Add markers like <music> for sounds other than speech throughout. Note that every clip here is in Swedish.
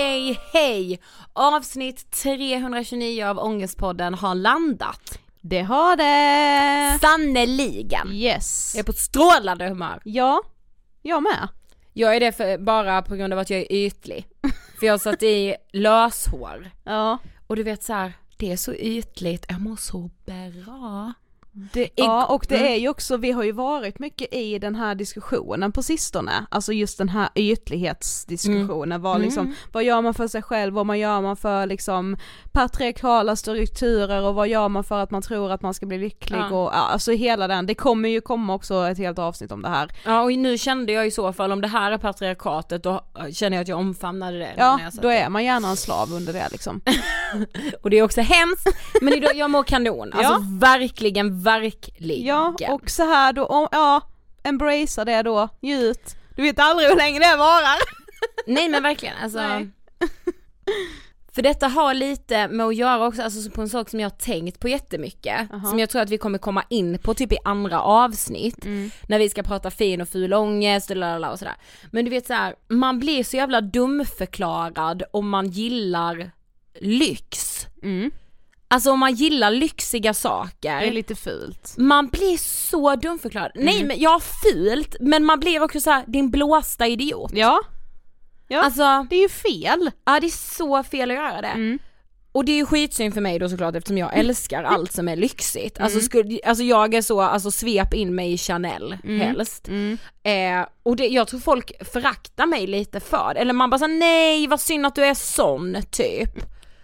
Hej, hej! Avsnitt 329 av Ångestpodden har landat. Det har det! Sannerligen! Yes. Jag är på ett strålande humör. Ja, jag med. Jag är det för, bara på grund av att jag är ytlig. För jag satt i löshår. Ja. Och du vet så här, det är så ytligt, jag mår så bra. Det, ja och det är ju också, vi har ju varit mycket i den här diskussionen på sistone, alltså just den här ytlighetsdiskussionen, Mm. vad liksom, vad gör man för sig själv, vad man gör man för liksom patriarkala strukturer och vad gör man för att man tror att man ska bli lycklig Ja. och alltså hela den, det kommer ju komma också ett helt avsnitt om det här. Ja och nu kände jag i så fall, om det här är patriarkatet, då känner jag att jag omfamnade det. Ja, när jag satt då är man gärna en slav under det liksom. <laughs> Och det är också hemskt, men idag, jag mår kanon. Alltså Ja. verkligen, verkligen. Ja, och så här då, om- ja, embracea det då, njut. Du vet aldrig hur länge det varar. <laughs> Nej men verkligen, alltså. Nej. <laughs> För detta har lite med att göra också, alltså på en sak som jag har tänkt på jättemycket, Aha. som jag tror att vi kommer komma in på typ i andra avsnitt, Mm. när vi ska prata fin och ful ångest och lalala och sådär. Men du vet så här, man blir så jävla dumförklarad om man gillar lyx. Mm. Alltså om man gillar lyxiga saker. Det är lite fult. Man blir så dumförklarad. Mm. Nej men ja fult, men man blir också så här, din blåsta idiot. Ja. Ja, Alltså, det är ju fel. ja det är så fel att göra det. Mm. Och det är ju skitsynd för mig då såklart eftersom jag älskar allt som är lyxigt. Mm. Alltså, skulle, alltså jag är så, alltså svep in mig i Chanel helst. Mm. Eh, och det, jag tror folk föraktar mig lite för det. eller man bara såhär nej vad synd att du är sån typ.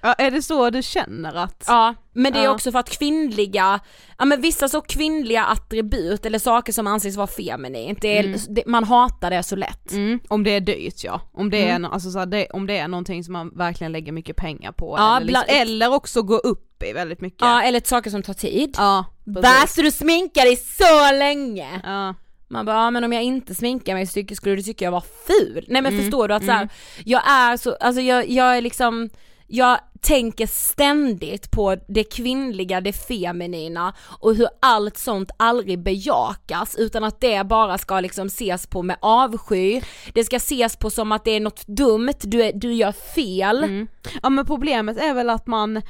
Ja, är det så du känner att? Ja, men det är Ja. också för att kvinnliga, ja men vissa så kvinnliga attribut eller saker som anses vara feminint, det är, det, man hatar det så lätt. Mm, om det är dyrt ja, om det, är, Mm. no- alltså, så här, det, om det är någonting som man verkligen lägger mycket pengar på Ja, eller, liksom, eller också gå upp i väldigt mycket. Ja, eller saker som tar tid. ja Va? precis. Så du sminkar dig så länge? Ja. Man bara, ja, men om jag inte sminkar mig så skulle du tycka jag var ful. Nej men Mm, förstår du att så här, jag är så, alltså jag, jag är liksom, jag tänker ständigt på det kvinnliga, det feminina och hur allt sånt aldrig bejakas utan att det bara ska liksom ses på med avsky, det ska ses på som att det är något dumt, du, är, du gör fel. Mm. ja men problemet är väl att man,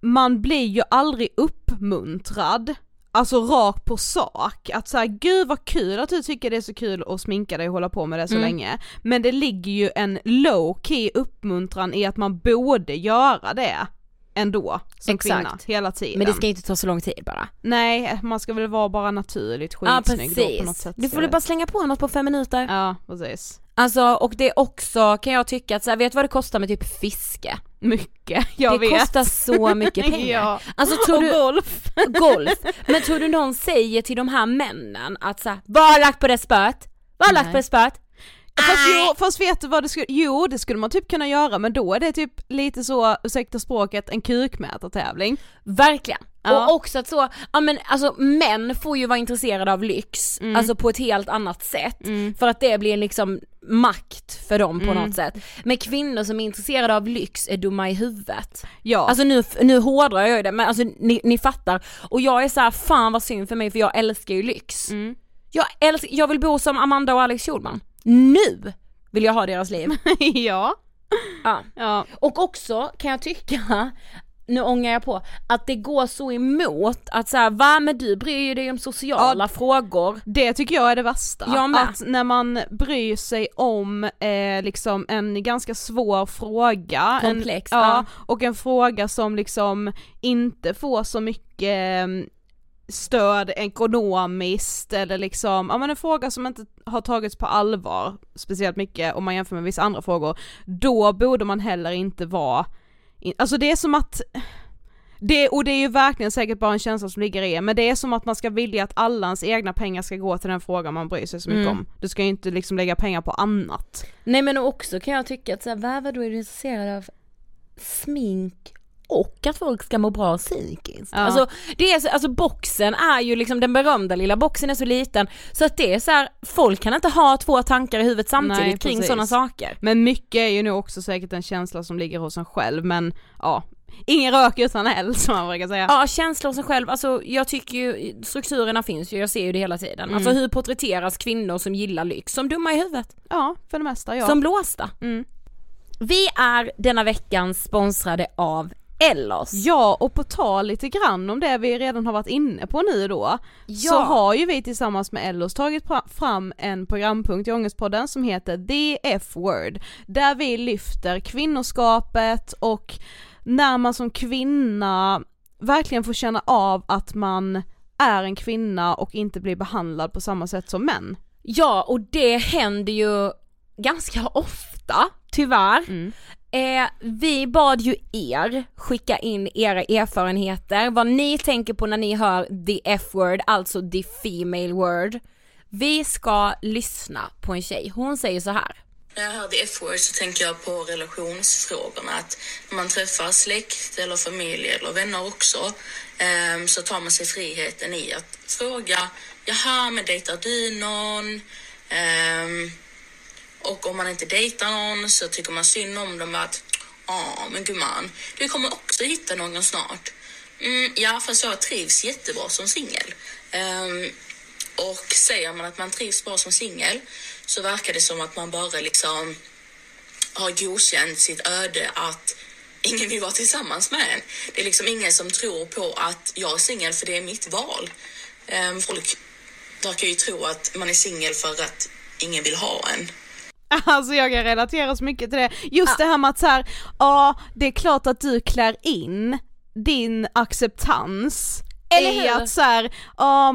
man blir ju aldrig uppmuntrad Alltså rakt på sak, att såhär gud vad kul att du tycker det är så kul att sminka dig och hålla på med det så Mm. länge Men det ligger ju en low key uppmuntran i att man borde göra det ändå som Exakt. kvinna hela tiden Men det ska inte ta så lång tid bara. Nej, man ska väl vara bara naturligt Ja skitsnygg då på något sätt Du får väl bara slänga på något på fem minuter. Ja, precis Alltså och det är också kan jag tycka att så här, vet du vad det kostar med typ fiske? Mycket, <laughs> jag det vet kostar så mycket <laughs> pengar. Ja. Alltså tror Och du, golf <laughs> golf, men tror du någon säger till de här männen att så här, vad har lagt på det spöet? Vad har lagt på det spöet? Fast, jo, fast vet du vad det skulle, jo det skulle man typ kunna göra men då är det typ lite så, ursäkta språket, en kukmätartävling. Verkligen. Ja. Och också att så, ja men alltså män får ju vara intresserade av lyx, Mm. alltså på ett helt annat sätt. För att det blir liksom makt för dem på Mm. något sätt. Men kvinnor som är intresserade av lyx är dumma i huvudet. Ja, Alltså nu, nu hårdrar jag ju det men alltså ni, ni fattar. Och jag är så här, fan vad synd för mig för jag älskar ju lyx. Mm. Jag, älskar, jag vill bo som Amanda och Alex Schulman. Nu vill jag ha deras liv. <laughs> ja, Ja. ja, Och också kan jag tycka, nu ångar jag på, att det går så emot att så här, va men du bryr dig om sociala frågor. det tycker jag är det värsta. Jag med. Att när man bryr sig om eh, liksom en ganska svår fråga. Komplex, en, ja, ja. Och en fråga som liksom inte får så mycket eh, stöd ekonomiskt eller liksom, ja men en fråga som inte har tagits på allvar speciellt mycket om man jämför med vissa andra frågor, då borde man heller inte vara alltså det är som att det, och det är ju verkligen säkert bara en känsla som ligger i men det är som att man ska vilja att alla ens egna pengar ska gå till den frågan man bryr sig så mycket Mm. om. Du ska ju inte liksom lägga pengar på annat. Nej men också kan jag tycka att så här, vad, vadå är du intresserad av smink och att folk ska må bra psykiskt? Ja. Alltså, det är så, alltså boxen är ju liksom, den berömda lilla boxen är så liten så att det är så här, folk kan inte ha två tankar i huvudet samtidigt Nej, kring sådana saker. Men mycket är ju nog också säkert en känsla som ligger hos en själv, men ja, ingen rök utan eld som man brukar säga. Ja, känslor hos sig själv, alltså jag tycker ju, strukturerna finns ju, jag ser ju det hela tiden. Mm. Alltså hur porträtteras kvinnor som gillar lyx? Som dumma i huvudet, Ja, för det mesta ja. som blåsta. Mm. Vi är denna veckan sponsrade av Ellos. Ja, och på tal lite grann om det vi redan har varit inne på nu då, Ja. så har ju vi tillsammans med Ellos tagit fram en programpunkt i Ångestpodden som heter The F-word, där vi lyfter kvinnoskapet och när man som kvinna verkligen får känna av att man är en kvinna och inte blir behandlad på samma sätt som män. Ja, och det händer ju ganska ofta, tyvärr. Mm. Eh, vi bad ju er skicka in era erfarenheter, vad ni tänker på när ni hör the F-word, alltså the female word. Vi ska lyssna på en tjej, hon säger så här. När jag hör the F-word så tänker jag på relationsfrågorna. Att när man träffar släkt eller familj eller vänner också eh, så tar man sig friheten i att fråga Jaha, men dejtar du någon? Eh, och om man inte dejtar någon så tycker man synd om dem att Ja, men gumman, du kommer också hitta någon snart. Mm, ja, fast jag trivs jättebra som singel. Um, och säger man att man trivs bra som singel så verkar det som att man bara liksom har godkänt sitt öde att ingen vill vara tillsammans med en. Det är liksom ingen som tror på att jag är singel för det är mitt val. Um, folk verkar ju tro att man är singel för att ingen vill ha en. <laughs> Alltså jag kan relatera så mycket till det. Just det här med att så här, ja det är klart att du klär in din acceptans Eller i hur? att så här, ja,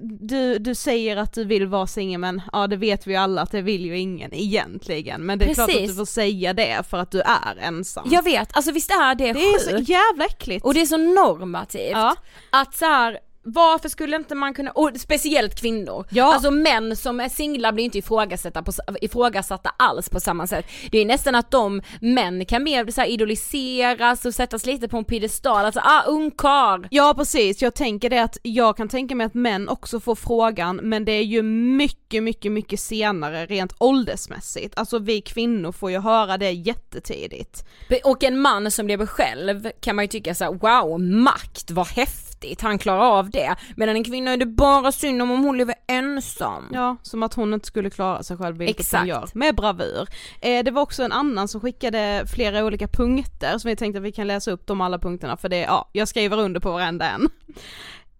du, du säger att du vill vara singel men ja det vet vi ju alla att det vill ju ingen egentligen men det är klart att Precis. du får säga det för att du är ensam. Jag vet, alltså visst är det, det är så jävla äckligt. Och det är så normativt. Ja. Att så här, varför skulle inte man kunna, och speciellt kvinnor, Ja. alltså män som är singlar blir inte ifrågasatta, på, ifrågasatta alls på samma sätt. Det är nästan att de män kan mer så här idoliseras och sättas lite på en piedestal, alltså ah ungkarl. Ja precis, jag tänker det att jag kan tänka mig att män också får frågan men det är ju mycket, mycket, mycket senare rent åldersmässigt. Alltså vi kvinnor får ju höra det jättetidigt. Och en man som lever själv kan man ju tycka så här: wow, makt, vad häftigt, han klarar av det. Medan en kvinna är det bara synd om om hon lever ensam. Ja, som att hon inte skulle klara sig själv vilket Exakt. hon gör, med bravur. Eh, det var också en annan som skickade flera olika punkter som vi tänkte att vi kan läsa upp de alla punkterna för det, ja, jag skriver under på varenda en.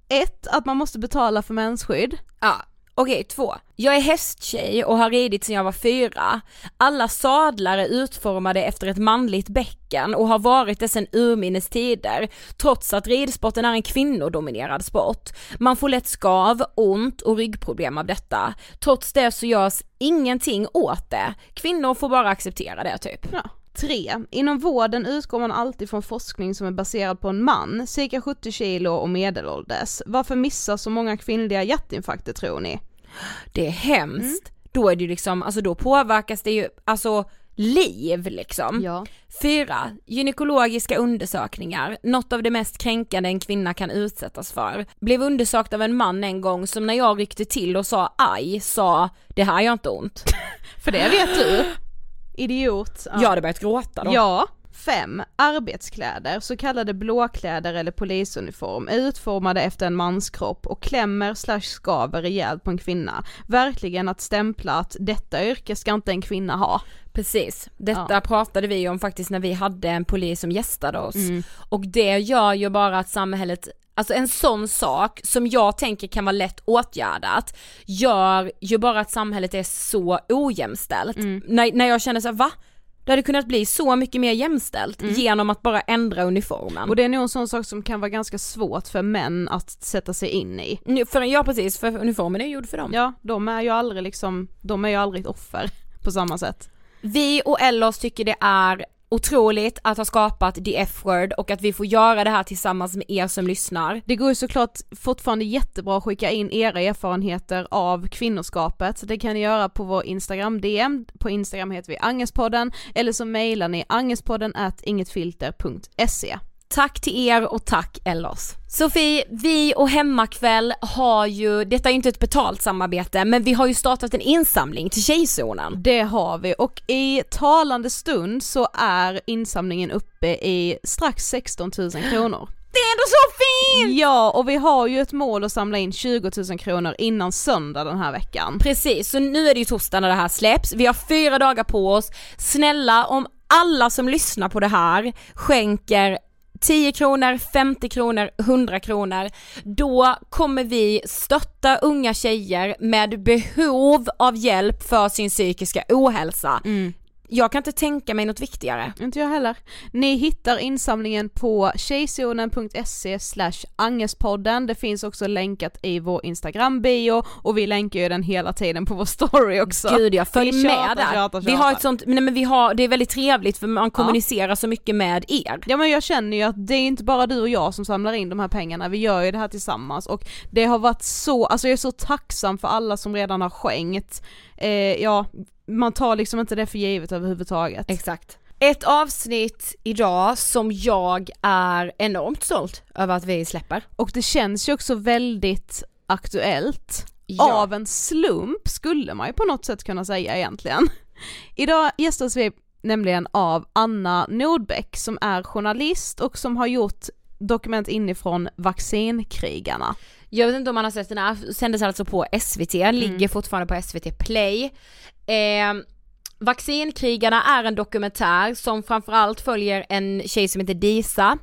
Ett, att man måste betala för mensskydd. Ja, okej två. Jag är hästtjej och har ridit sedan jag var fyra. Alla sadlar är utformade efter ett manligt bäcken och har varit det sedan urminnes tider, trots att ridsporten är en kvinnodominerad sport. Man får lätt skav, ont och ryggproblem av detta. Trots det så görs ingenting åt det. Kvinnor får bara acceptera det typ. Ja. 3. Inom vården utgår man alltid från forskning som är baserad på en man, cirka 70 kilo och medelålders. Varför missar så många kvinnliga hjärtinfarkter tror ni? Det är hemskt. Då är det ju liksom, alltså då påverkas det ju, alltså liv liksom. Ja. Fyra, gynekologiska undersökningar, något av det mest kränkande en kvinna kan utsättas för. Blev undersökt av en man en gång som när jag ryckte till och sa aj, sa det här gör inte ont. <laughs> För det vet du. Idiot. Jag hade börjat gråta då. Ja. 5. Arbetskläder, så kallade blåkläder eller polisuniform, är utformade efter en manskropp och klämmer slash skaver rejält på en kvinna. Verkligen att stämpla att detta yrke ska inte en kvinna ha. Precis, detta Ja. pratade vi om faktiskt när vi hade en polis som gästade oss. Mm. Och det gör ju bara att samhället Alltså en sån sak som jag tänker kan vara lätt åtgärdat gör ju bara att samhället är så ojämställt. Mm. När, när jag känner så här, va? Det hade kunnat bli så mycket mer jämställt Mm. genom att bara ändra uniformen. Och det är nog en sån sak som kan vara ganska svårt för män att sätta sig in i. För, ja precis, för uniformen är gjord för dem. Ja, de är ju aldrig liksom, de är ju aldrig ett offer på samma sätt. Vi och Ellos tycker det är otroligt att ha skapat The F-word och att vi får göra det här tillsammans med er som lyssnar. Det går ju såklart fortfarande jättebra att skicka in era erfarenheter av kvinnoskapet. Det kan ni göra på vår Instagram DM, på Instagram heter vi Angespodden, eller så mejlar ni angespodden at ingetfilter.se. Tack till er och tack Ellos. Sofie, vi och Hemmakväll har ju, detta är ju inte ett betalt samarbete, men vi har ju startat en insamling till Tjejzonen. Det har vi och i talande stund så är insamlingen uppe i strax 16 000 kronor. Det är ändå så fint! Ja, och vi har ju ett mål att samla in 20 000 kronor innan söndag den här veckan. Precis, så nu är det ju torsdag när det här släpps, vi har fyra dagar på oss. Snälla om alla som lyssnar på det här skänker 10 kronor, 50 kronor, 100 kronor. Då kommer vi stötta unga tjejer med behov av hjälp för sin psykiska ohälsa. Mm. Jag kan inte tänka mig något viktigare. Inte jag heller. Ni hittar insamlingen på tjejzonen.se slash angespodden, det finns också länkat i vår instagram-bio och vi länkar ju den hela tiden på vår story också. Gud jag följ med tjatar, där. tjatar, Vi har tjatar. ett sånt, nej men vi har, det är väldigt trevligt för man kommunicerar så mycket med er. Ja men jag känner ju att det är inte bara du och jag som samlar in de här pengarna, vi gör ju det här tillsammans och det har varit så, alltså jag är så tacksam för alla som redan har skänkt. Eh, ja, man tar liksom inte det för givet överhuvudtaget. Exakt. Ett avsnitt idag som jag är enormt stolt över att vi släpper. Och det känns ju också väldigt aktuellt. Ja. Av en slump skulle man ju på något sätt kunna säga egentligen. <laughs> Idag gästas vi nämligen av Anna Nordbeck som är journalist och som har gjort dokument inifrån vaccinkrigarna. Jag vet inte om man har sett den här, sändes alltså på SVT, ligger fortfarande på SVT Play. Eh, Vaccinkrigarna är en dokumentär som framförallt följer en tjej som heter Disa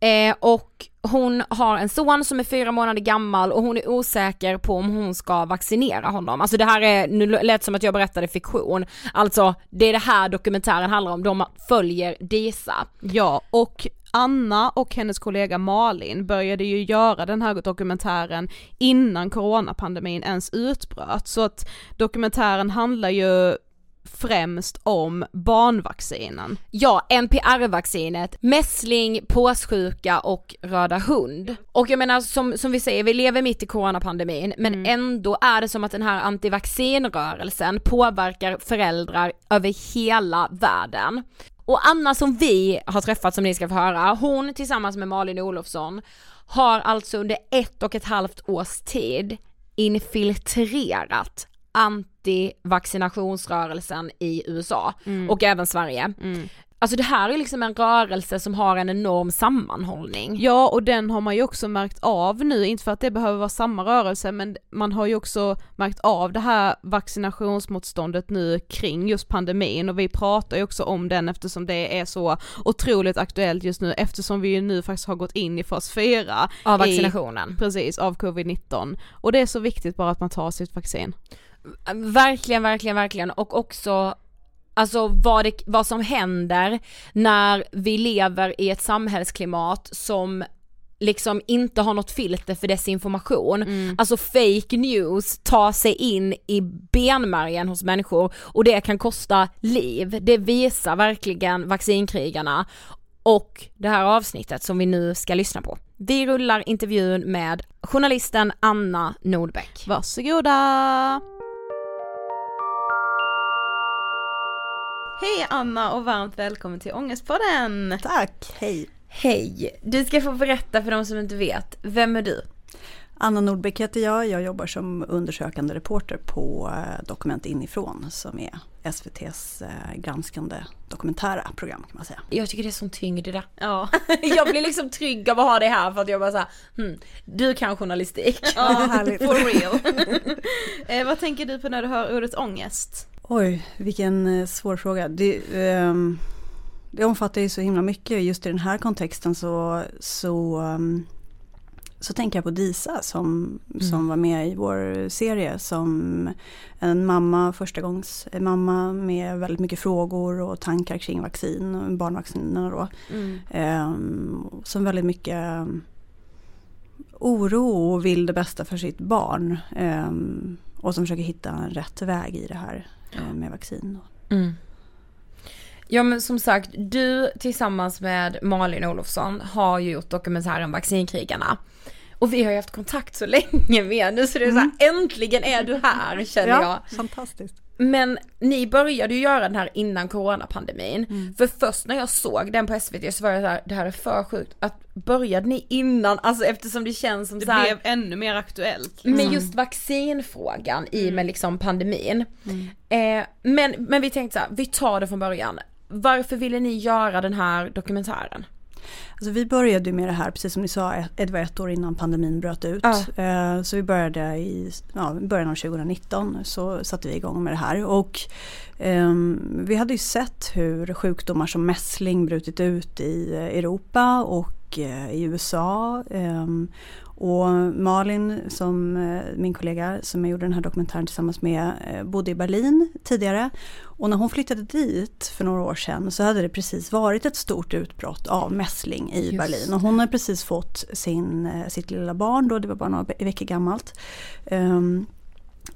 eh, och hon har en son som är fyra månader gammal och hon är osäker på om hon ska vaccinera honom. Alltså det här är, nu lät som att jag berättade fiktion, alltså det är det här dokumentären handlar om, de följer Disa. Ja, och Anna och hennes kollega Malin började ju göra den här dokumentären innan coronapandemin ens utbröt, så att dokumentären handlar ju främst om barnvaccinen. Ja, NPR-vaccinet, mässling, påssjuka och röda hund. Och jag menar som, som vi säger, vi lever mitt i coronapandemin men ändå är det som att den här antivaccinrörelsen påverkar föräldrar över hela världen. Och Anna som vi har träffat som ni ska få höra, hon tillsammans med Malin Olofsson har alltså under ett och ett halvt års tid infiltrerat antivaccinationsrörelsen i USA och även Sverige. Alltså det här är liksom en rörelse som har en enorm sammanhållning. Ja, och den har man ju också märkt av nu, inte för att det behöver vara samma rörelse, men man har ju också märkt av det här vaccinationsmotståndet nu kring just pandemin och vi pratar ju också om den eftersom det är så otroligt aktuellt just nu eftersom vi ju nu faktiskt har gått in i fas 4 Av i, vaccinationen. precis, av covid-19 och det är så viktigt bara att man tar sitt vaccin. Verkligen, verkligen, verkligen och också Alltså vad, det, vad som händer när vi lever i ett samhällsklimat som liksom inte har något filter för desinformation. Alltså fake news tar sig in i benmärgen hos människor och det kan kosta liv. Det visar verkligen vaccinkrigarna och det här avsnittet som vi nu ska lyssna på. Vi rullar intervjun med journalisten Anna Nordbeck. Varsågoda! Hej Anna och varmt välkommen till Ångestpodden! Tack, hej. Hej! Du ska få berätta för de som inte vet, vem är du? Anna Nordbeck heter jag. Jag jobbar som undersökande reporter på eh, Dokument inifrån som är SVTs eh, granskande dokumentära program kan man säga. Jag tycker det är sån tyngd i det. Ja. <laughs> jag blir liksom trygg av att ha det här för att jag bara såhär, hmm, du kan journalistik. Ja, <laughs> härligt. For real. <laughs> eh, vad tänker du på när du hör ordet ångest? Oj, vilken eh, svår fråga. Det, ehm, det omfattar ju så himla mycket. Just i den här kontexten så, så, ehm, så tänker jag på Disa som, som var med i vår serie som en mamma, första gångs mamma med väldigt mycket frågor och tankar kring vaccin, barnvaccinerna då. Ehm, som väldigt mycket oro och vill det bästa för sitt barn. och som försöker hitta en rätt väg i det här eh, med vaccin. Mm. Ja men som sagt, du tillsammans med Malin Olofsson har ju gjort dokumentären Vaccinkrigarna. Och vi har ju haft kontakt så länge med nu så det är så här, äntligen är du här känner jag. Ja, fantastiskt. Men ni började ju göra den här innan coronapandemin. För först när jag såg den på SVT så var jag så här, det här är för sjukt. Att började ni innan, alltså eftersom det känns som Det så här, blev ännu mer aktuellt. liksom. med just vaccinfrågan i med liksom pandemin. Eh, men, men vi tänkte så här, vi tar det från början. Varför ville ni göra den här dokumentären? Alltså vi började med det här, precis som ni sa, det var ett år innan pandemin bröt ut. Ja. Eh, Så vi började i ja, början av 2019 så satte vi igång med det här. Och ehm, vi hade ju sett hur sjukdomar som mässling brutit ut i Europa och eh, i USA. Ehm, och Malin, som eh, min kollega som jag gjorde den här dokumentären tillsammans med, eh, bodde i Berlin tidigare. Och när hon flyttade dit för några år sedan så hade det precis varit ett stort utbrott av mässling i Just Berlin. Och hon hade precis fått sin, eh, sitt lilla barn då, det var bara några ve- veckor gammalt. Ehm,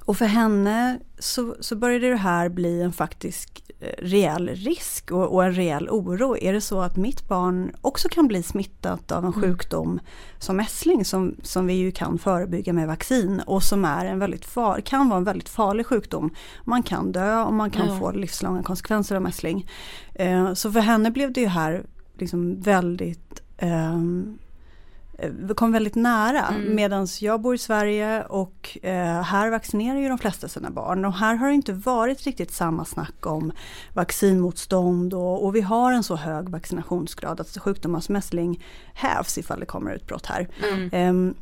och för henne så, så började det här bli en faktisk eh, reell risk och, och en reell oro. Är det så att mitt barn också kan bli smittat av en sjukdom som mässling som, som vi ju kan förebygga med vaccin och som är en väldigt far, kan vara en väldigt farlig sjukdom. Man kan dö och man kan Ja. få livslånga konsekvenser av mässling. Eh, så för henne blev det ju här liksom väldigt eh, kom väldigt nära Mm. medan jag bor i Sverige och eh, här vaccinerar ju de flesta sina barn och här har det inte varit riktigt samma snack om vaccinmotstånd och, och vi har en så hög vaccinationsgrad att sjukdomar som mässling hävs ifall det kommer utbrott här. Ehm,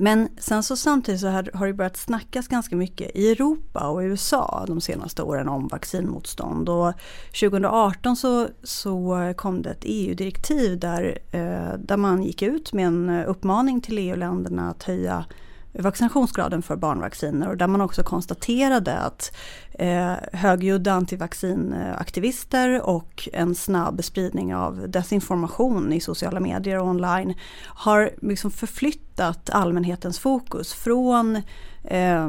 men sen så samtidigt så har, har det börjat snackas ganska mycket i Europa och USA de senaste åren om vaccinmotstånd. Och 2018 så, så kom det ett EU-direktiv där, eh, där man gick ut med en eh, uppmaning till EU-länderna att höja vaccinationsgraden för barnvacciner och där man också konstaterade att eh, högljudda antivaccinaktivister och en snabb spridning av desinformation i sociala medier och online har liksom förflyttat allmänhetens fokus från eh,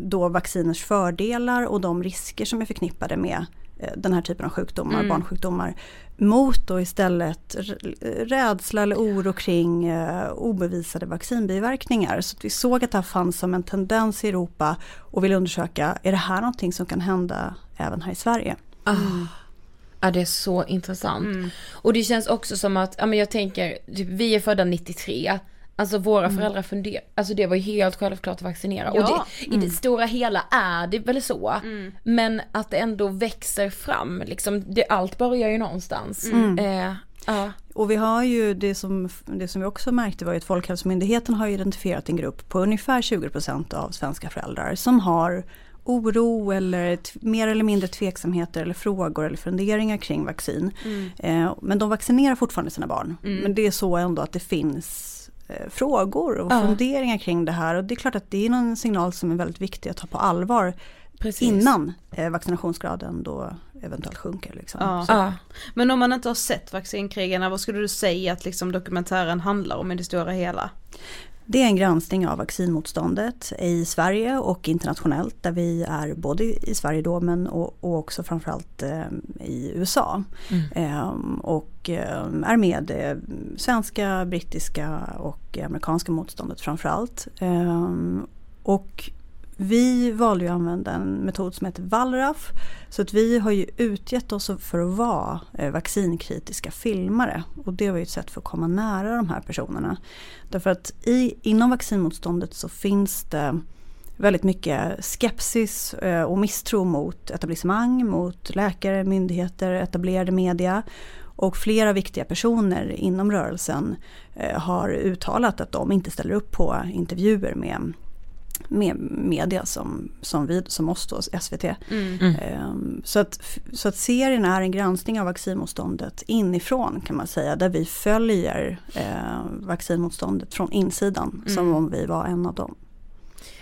då vacciners fördelar och de risker som är förknippade med eh, den här typen av sjukdomar, barnsjukdomar, mot då istället rädsla eller oro kring eh, obevisade vaccinbiverkningar. Så att vi såg att det här fanns som en tendens i Europa och ville undersöka, är det här någonting som kan hända även här i Sverige? Ah. Ja det är så intressant. Och det känns också som att, ja men jag tänker, typ, vi är födda 93. Alltså våra föräldrar funderar, alltså det var ju helt självklart att vaccinera. Ja. Och det, i det stora hela är det väl så. Men att det ändå växer fram, liksom, det, allt börjar ju någonstans. Eh, ja. Och vi har ju det som, det som vi också märkte var ju att Folkhälsomyndigheten har identifierat en grupp på ungefär 20% av svenska föräldrar som har oro eller mer eller mindre tveksamheter eller frågor eller funderingar kring vaccin. Eh, men de vaccinerar fortfarande sina barn. Men det är så ändå att det finns frågor och Ja. funderingar kring det här och det är klart att det är någon signal som är väldigt viktig att ta på allvar Precis. innan eh, vaccinationsgraden då eventuellt sjunker. Liksom. Ja. Ja. Men om man inte har sett vaccinkrigarna, vad skulle du säga att liksom dokumentären handlar om i det stora hela? Det är en granskning av vaccinmotståndet i Sverige och internationellt där vi är både i Sverige då men och, och också framförallt eh, i USA. Eh, och eh, är med det svenska, brittiska och amerikanska motståndet framförallt. Eh, och vi valde ju att använda en metod som heter Wallraff. Så att vi har ju utgett oss för att vara eh, vaccinkritiska filmare. Och det var ju ett sätt för att komma nära de här personerna. Därför att i, inom vaccinmotståndet så finns det väldigt mycket skepsis eh, och misstro mot etablissemang, mot läkare, myndigheter, etablerade media. Och flera viktiga personer inom rörelsen eh, har uttalat att de inte ställer upp på intervjuer med med media som, som, vi, som oss då, SVT. Ehm, Så, att, så att serien är en granskning av vaccinmotståndet inifrån kan man säga. Där vi följer eh, vaccinmotståndet från insidan som om vi var en av dem.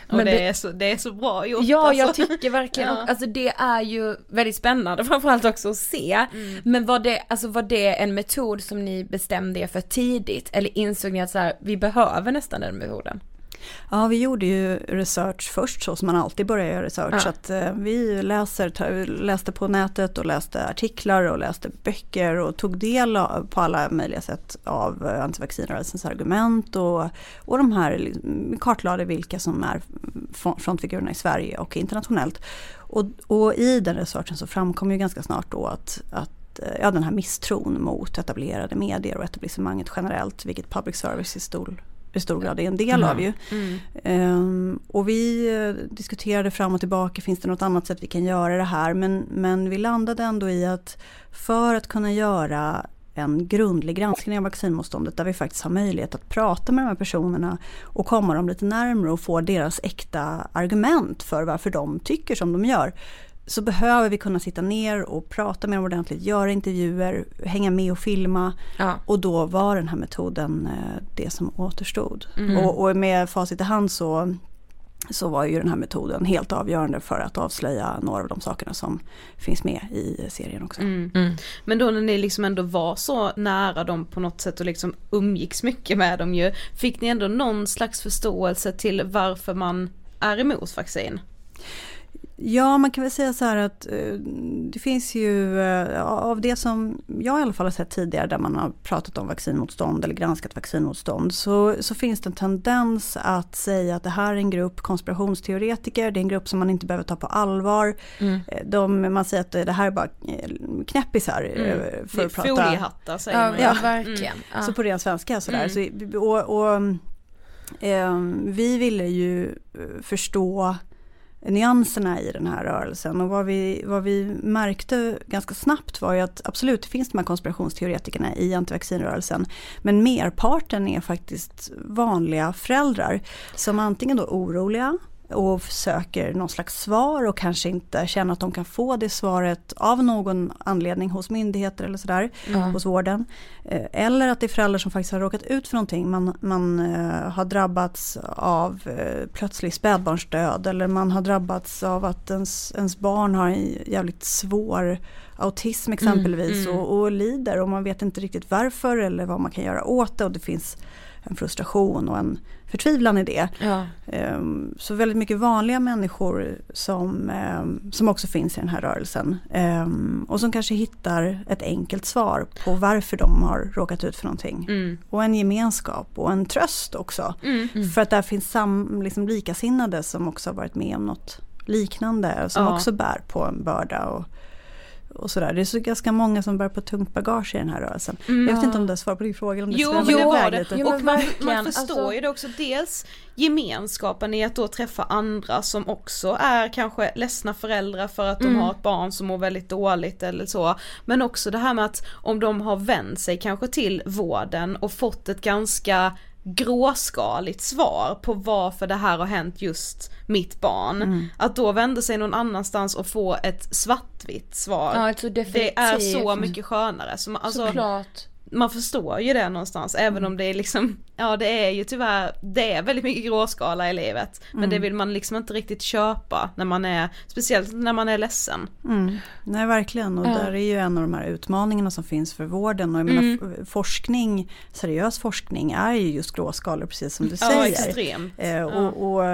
Och Men det, det- är så, det är så bra gjort Ja, jag alltså. tycker verkligen, <laughs> Ja. alltså det är ju väldigt spännande framförallt också att se. Men var det, alltså var det en metod som ni bestämde er för tidigt eller insåg ni att så här, vi behöver nästan den metoden? Ja, vi gjorde ju research först så som man alltid börjar göra research. Ja. Så att, eh, vi läser, läste på nätet och läste artiklar och läste böcker och tog del av, på alla möjliga sätt av eh, antivaccinrörelsens argument och, och de här liksom, kartlade vilka som är front- frontfigurerna i Sverige och internationellt. Och, och i den researchen så framkom ju ganska snart då att, att eh, ja, den här misstron mot etablerade medier och etablissemanget generellt, vilket public service i stor, i stor grad är en del av ju. Ehm, och vi eh, diskuterade fram och tillbaka, finns det något annat sätt vi kan göra det här? Men, men vi landade ändå i att för att kunna göra en grundlig granskning av vaccinmotståndet där vi faktiskt har möjlighet att prata med de här personerna och komma dem lite närmare och få deras äkta argument för varför de tycker som de gör. Så behöver vi kunna sitta ner och prata med dem ordentligt, göra intervjuer, hänga med och filma. Ja. Och då var den här metoden eh, det som återstod. Mm. Och, och med facit i hand så, så var ju den här metoden helt avgörande för att avslöja några av de sakerna som finns med i serien också. Mm. Mm. Men då när ni liksom ändå var så nära dem på något sätt och liksom umgicks mycket med dem ju, fick ni ändå någon slags förståelse till varför man är emot vaccin? Ja, man kan väl säga så här att eh, det finns ju eh, av det som jag i alla fall har sett tidigare där man har pratat om vaccinmotstånd eller granskat vaccinmotstånd så, så finns det en tendens att säga att det här är en grupp konspirationsteoretiker, det är en grupp som man inte behöver ta på allvar. Mm. Eh, De, man säger att det här är bara knäppisar Mm. för att prata. Foliehattar säger Ja, man ju. ja, verkligen. Ja. Så på ren svenska sådär. Mm. Så, och, och, eh, vi ville ju förstå nyanserna i den här rörelsen. Och vad vi, vad vi märkte ganska snabbt var ju att absolut det finns de här konspirationsteoretikerna i antivaccinrörelsen. Men merparten är faktiskt vanliga föräldrar som antingen då är oroliga och söker någon slags svar och kanske inte känner att de kan få det svaret av någon anledning hos myndigheter eller sådär, Ja. hos vården. Eh, Eller att det är föräldrar som faktiskt har råkat ut för någonting. Man, man eh, har drabbats av eh, plötslig spädbarnsdöd eller man har drabbats av att ens, ens barn har en jävligt svår autism exempelvis mm. Och, och lider och man vet inte riktigt varför eller vad man kan göra åt det och det finns en frustration och en förtvivlan i det. Ja. Ehm, Så väldigt mycket vanliga människor som, ehm, som också finns i den här rörelsen. Ehm, Och som kanske hittar ett enkelt svar på varför de har råkat ut för någonting. Mm. Och en gemenskap och en tröst också. Mm. För att där finns sam, liksom likasinnade som också har varit med om något liknande. Som Ja. också bär på en börda. Och, och sådär. Det är så ganska många som bär på tungt bagage i den här rörelsen. Jag vet inte om det svar på din fråga om det Jo, men det det. lite. Jo, och man, man förstår alltså- ju det också, dels gemenskapen i att då träffa andra som också är kanske ledsna föräldrar för att de Mm. har ett barn som mår väldigt dåligt eller så. Men också det här med att om de har vänt sig kanske till vården och fått ett ganska gråskaligt svar på varför det här har hänt just mitt barn. Mm. Att då vända sig någon annanstans och få ett svartvitt svar. Ja, alltså det är så mycket skönare. Så man, alltså, Såklart. Man förstår ju det någonstans även om det är liksom, ja det är ju tyvärr, det är väldigt mycket gråskala i livet. Men det vill man liksom inte riktigt köpa när man är, speciellt när man är ledsen. Mm. Nej verkligen och Ja. där är ju en av de här utmaningarna som finns för vården och jag menar f- forskning, seriös forskning är ju just gråskalor precis som du Ja säger. extremt. Eh, och, och,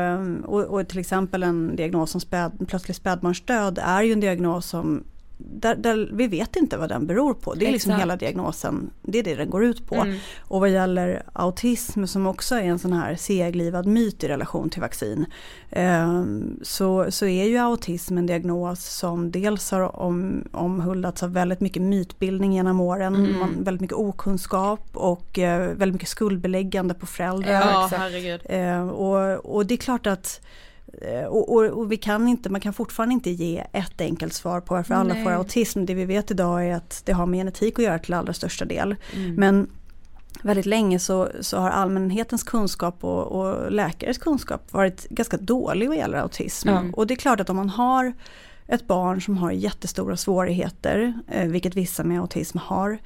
och, och till exempel en diagnos som späd, plötslig spädbarnsdöd är ju en diagnos som där, där vi vet inte vad den beror på. Det är liksom Exakt. hela diagnosen, det är det den går ut på. Mm. Och vad gäller autism som också är en sån här seglivad myt i relation till vaccin. ehm, så, så är ju autism en diagnos som dels har om, omhuldats av väldigt mycket mytbildning genom åren. Mm. Man, väldigt mycket okunskap och eh, väldigt mycket skuldbeläggande på föräldrar. Ja. Eh, och, och det är klart att eh, och, och, och vi kan inte, man kan fortfarande inte ge ett enkelt svar på varför alla Nej. får autism. Det vi vet idag är att det har med genetik att göra till allra största del. Mm. Men väldigt länge så, så har allmänhetens kunskap och, och läkares kunskap varit ganska dålig vad gäller autism. Ja. Och det är klart att om man har ett barn som har jättestora svårigheter, eh, vilket vissa med autism har,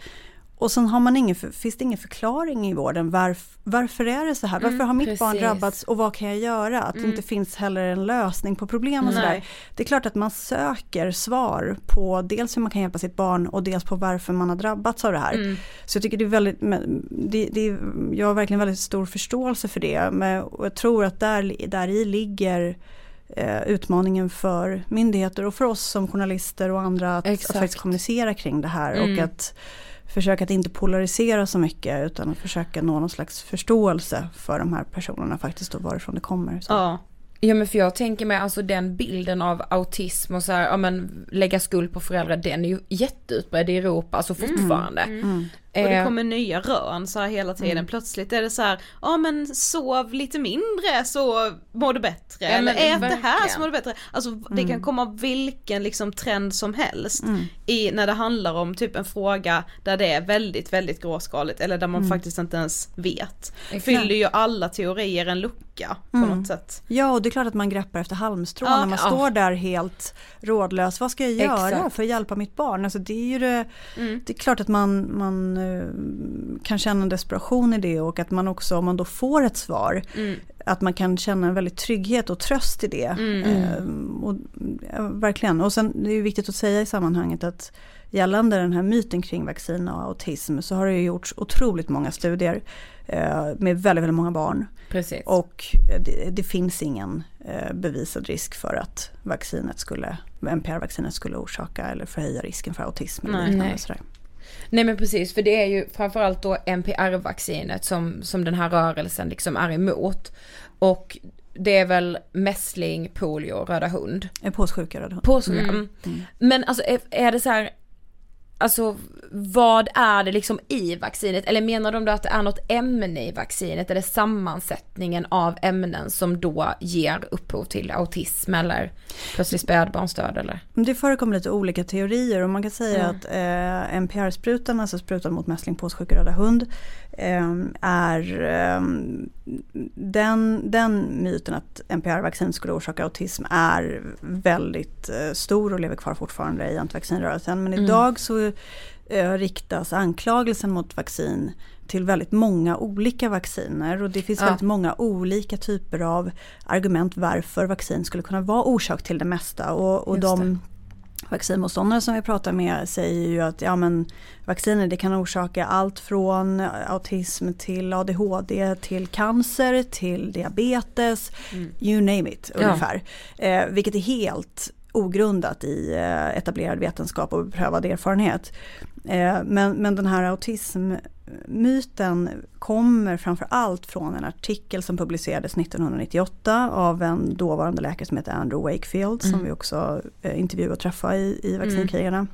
och sen har man ingen, finns det ingen förklaring i vården. Varf, varför är det så här? Varför Mm, har mitt precis. barn drabbats och vad kan jag göra? Att det inte finns heller en lösning på problem och sådär. Det är klart att man söker svar på dels hur man kan hjälpa sitt barn och dels på varför man har drabbats av det här. Mm. Så jag tycker det är väldigt, det, det, jag har verkligen väldigt stor förståelse för det. Men, och jag tror att där, där i ligger eh, utmaningen för myndigheter och för oss som journalister och andra att, att faktiskt kommunicera kring det här Mm. och att försöka att inte polarisera så mycket utan att försöka nå någon slags förståelse för de här personerna faktiskt och varifrån det kommer. Så. Ja. Ja men för jag tänker mig alltså den bilden av autism och så här, ja men lägga skuld på föräldrar, den är ju jätteutbredd i Europa, alltså fortfarande. Mm. Och det Eh, kommer nya rön så här hela tiden. Plötsligt är det så här, ja men sov lite mindre så mår du bättre. Ja, Eller ät det här verkligen. så mår du bättre. Alltså det kan komma vilken liksom trend som helst. Mm. I, när det handlar om typ en fråga där det är väldigt, väldigt gråskaligt. Eller där man faktiskt inte ens vet. Exakt. Fyller ju alla teorier en lucka på Mm. något sätt. Ja, och det är klart att man greppar efter halmstrån Ja, när man ja. står där helt rådlös. Vad ska jag göra Exakt. för att hjälpa mitt barn? Alltså det är ju det, Mm. det är klart att man, man eh, kan känna en desperation i det och att man också, om man då får ett svar, Mm. att man kan känna en väldigt trygghet och tröst i det. Mm. Eh, och, verkligen, och sen det är ju viktigt att säga i sammanhanget att gällande den här myten kring vaccin och autism så har det ju gjorts otroligt många studier eh, med väldigt, väldigt många barn. Precis. Och eh, det, det finns ingen eh, bevisad risk för att vaccinet skulle, NPR-vaccinet skulle orsaka eller förhöja risken för autism. Eller Nej. Nej. sådär. Nej men precis, för det är ju framförallt då NPR-vaccinet som, som den här rörelsen liksom är emot. Och det är väl mässling, polio, röda hund. Eh, Påssjuka röda hund. Påskulla. Mm. Mm. Men alltså är, är det så här, alltså vad är det liksom i vaccinet? Eller menar de då att det är något ämne i vaccinet eller sammansättningen av ämnen som då ger upphov till autism eller plötsligt spädbarnsdöd eller? Det förekommer lite olika teorier och man kan säga Mm. att eh, NPR-sprutan, alltså sprutan mot mässling, påssjuka röda hund, är eh, den, den myten att NPR-vaccin skulle orsaka autism är väldigt eh, stor och lever kvar fortfarande i antivaccinrörelsen. Men Mm. idag så eh, riktas anklagelsen mot vaccin till väldigt många olika vacciner och det finns Ja. väldigt många olika typer av argument varför vaccin skulle kunna vara orsak till det mesta och, och Just de vaccinmotståndare som vi pratar med säger ju att ja, men, vacciner det kan orsaka allt från autism till ADHD till cancer till diabetes, you name it Ja. ungefär. Eh, vilket är helt ogrundat i eh, etablerad vetenskap och beprövad erfarenhet. Eh, men, men den här autismmyten kommer framför allt från en artikel som publicerades 1998 av en dåvarande läkare som heter Andrew Wakefield som vi också eh, intervjuade och träffade i, i vaccinkrigarna.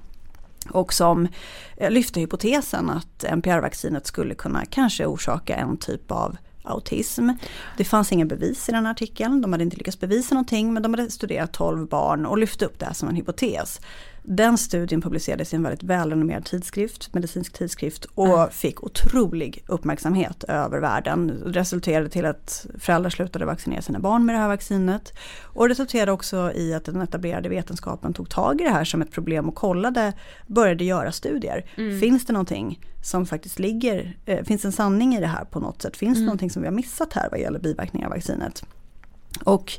Och som eh, lyfte hypotesen att NPR-vaccinet skulle kunna kanske orsaka en typ av autism. Det fanns inga bevis i den artikeln, de hade inte lyckats bevisa någonting men de hade studerat 12 barn och lyfte upp det här som en hypotes. Den studien publicerades i en väldigt välrenommerad tidskrift, medicinsk tidskrift och fick otrolig uppmärksamhet över världen. Det resulterade till att föräldrar slutade vaccinera sina barn med det här vaccinet. Och resulterade också i att den etablerade vetenskapen tog tag i det här som ett problem och kollade, började göra studier. Finns det någonting som faktiskt ligger, eh, finns en sanning i det här på något sätt? Finns det någonting som vi har missat här vad gäller biverkningar av vaccinet? Och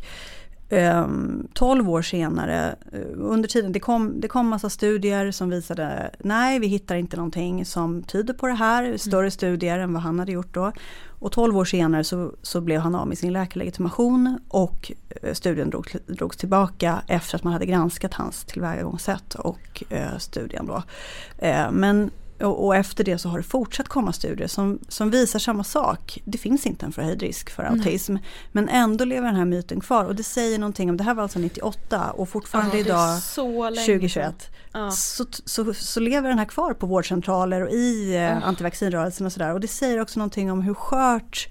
12 år senare, eh, under tiden, det kom, det kom massa studier som visade nej vi hittar inte någonting som tyder på det här, större studier än vad han hade gjort då. Och 12 år senare så, så blev han av med sin läkarlegitimation och eh, studien drog, drogs tillbaka efter att man hade granskat hans tillvägagångssätt och eh, studien då. Eh, men och, och efter det så har det fortsatt komma studier som, som visar samma sak. Det finns inte en förhöjd risk för autism. Men ändå lever den här myten kvar och det säger någonting om, det här var alltså 98 och fortfarande idag Så länge 2021 Ja. så, så, så lever den här kvar på vårdcentraler och i eh, antivaccinrörelsen och sådär. Och det säger också någonting om hur skört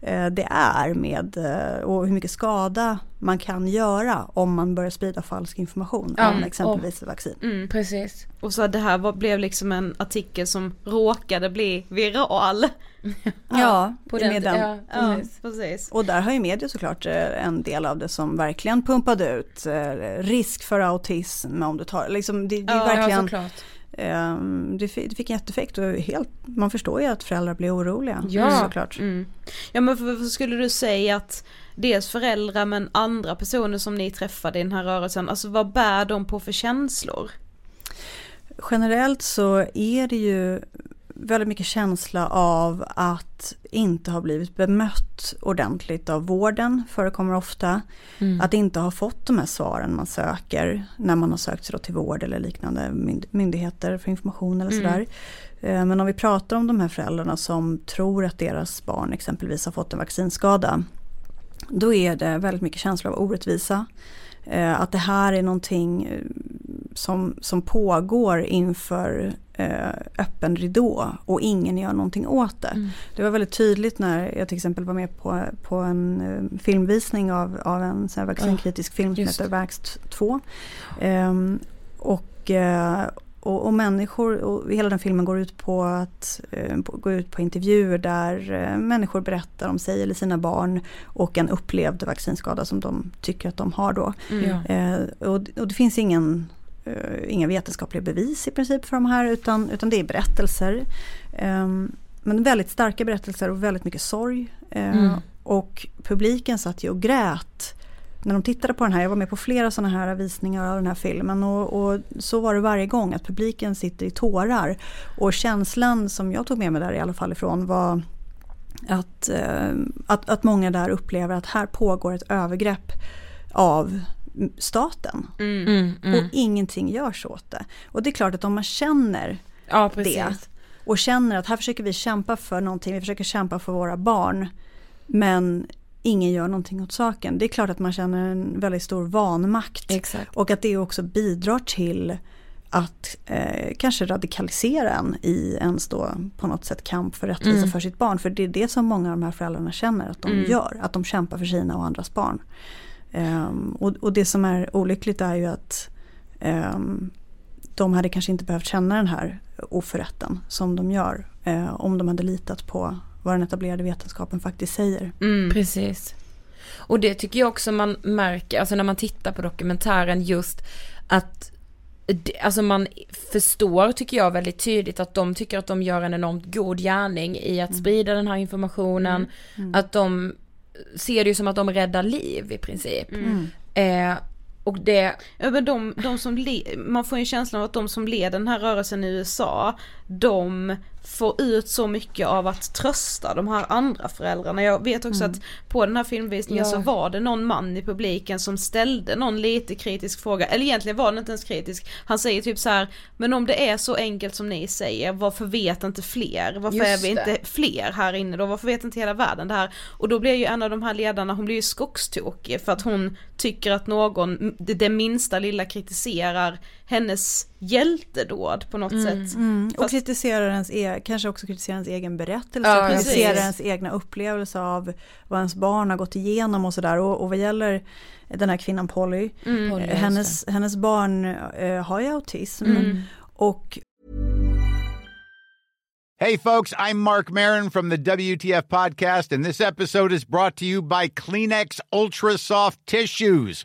eh, det är med eh, och hur mycket skada man kan göra om man börjar sprida falsk information Ja, om exempelvis vaccin. Mm. Precis. Och så det här var, blev liksom en artikel som råkade bli viral. <laughs> Ja, På med den. Ja, Ja, precis. precis. Och där har ju media såklart eh, en del av det som verkligen pumpade ut eh, risk för autism om du tar, liksom det, det är Ja, Ja, verkligen såklart. Ehm, det, fick en jätteeffekt och helt, man förstår ju att föräldrar blir oroliga. Ja. Såklart. Mm. Ja men varför skulle du säga att dels föräldrar men andra personer som ni träffade i den här rörelsen, alltså vad bär de på för känslor? Generellt så är det ju väldigt mycket känsla av att inte ha blivit bemött ordentligt av vården, förekommer ofta. Mm. Att inte ha fått de här svaren man söker när man har sökt sig till vård eller liknande myndigheter för information eller mm. sådär. Mm. Men om vi pratar om de här föräldrarna som tror att deras barn exempelvis har fått en vaccinskada. Då är det väldigt mycket känsla av orättvisa. Eh, att det här är någonting eh, som, som pågår inför eh, öppen ridå och ingen gör någonting åt det. Mm. Det var väldigt tydligt när jag till exempel var med på, på en eh, filmvisning av, av en sån här vaccinkritisk oh, film som heter Vax 2. Eh, och, och, och, människor, och hela den filmen går ut på att eh, gå ut på intervjuer där eh, människor berättar om sig eller sina barn och en upplevd vaccinskada som de tycker att de har då. Mm. Eh, och, och, det finns ingen, eh, inga vetenskapliga bevis i princip för de här utan, utan det är berättelser. Ehm, men väldigt starka berättelser och väldigt mycket sorg. Eh, mm. Och publiken satt ju och grät när de tittade på den här, jag var med på flera sådana här visningar av den här filmen och, och, så var det varje gång att publiken sitter i tårar. Och känslan som jag tog med mig där i alla fall ifrån var att, eh, att, att många där upplever att här pågår ett övergrepp av staten. Mm, mm, mm. Och ingenting görs åt det. Och det är klart att om man känner ja, det och känner att här försöker vi kämpa för någonting, vi försöker kämpa för våra barn. Men ingen gör någonting åt saken. Det är klart att man känner en väldigt stor vanmakt. Exakt. Och att det också bidrar till att eh, kanske radikalisera en i ens då på något sätt kamp för rättvisa mm. för sitt barn. För det är det som många av de här föräldrarna känner att de mm. gör. Att de kämpar för sina och andras barn. Um, och, och, det som är olyckligt är ju att um, de hade kanske inte behövt känna den här oförrätten som de gör. Uh, om de hade litat på vad den etablerade vetenskapen faktiskt säger. Mm. Precis. Och det tycker jag också man märker, alltså när man tittar på dokumentären just att Alltså man förstår tycker jag väldigt tydligt att de tycker att de gör en enormt god gärning i att mm. sprida den här informationen. Mm. Mm. Att de ser det ju som att de räddar liv i princip. Mm. Eh, och det... Ja men de, de som, man får ju en känsla av att de som leder den här rörelsen i USA, de får ut så mycket av att trösta de här andra föräldrarna. Jag vet också mm. att på den här filmvisningen ja. så var det någon man i publiken som ställde någon lite kritisk fråga, eller egentligen var den inte ens kritisk. Han säger typ så här, men om det är så enkelt som ni säger, varför vet inte fler? Varför Just är vi det. inte fler här inne då? Varför vet inte hela världen det här? Och då blir ju en av de här ledarna, hon blir ju skogstokig för att hon tycker att någon, det minsta lilla kritiserar hennes hjältedåd på något mm. sätt. Mm. Och kritiserar ens, e kanske också kritiserar ens egen berättelse, ja, kritiserar ens egna upplevelse av vad ens barn har gått igenom och sådär. Och, och vad gäller den här kvinnan Polly, mm. Polly hennes, hennes barn äh, har ju autism. Mm. Och Hey folks, I'm Mark Marin from the WTF podcast and this episode is brought to you by Kleenex Ultra Soft Tissues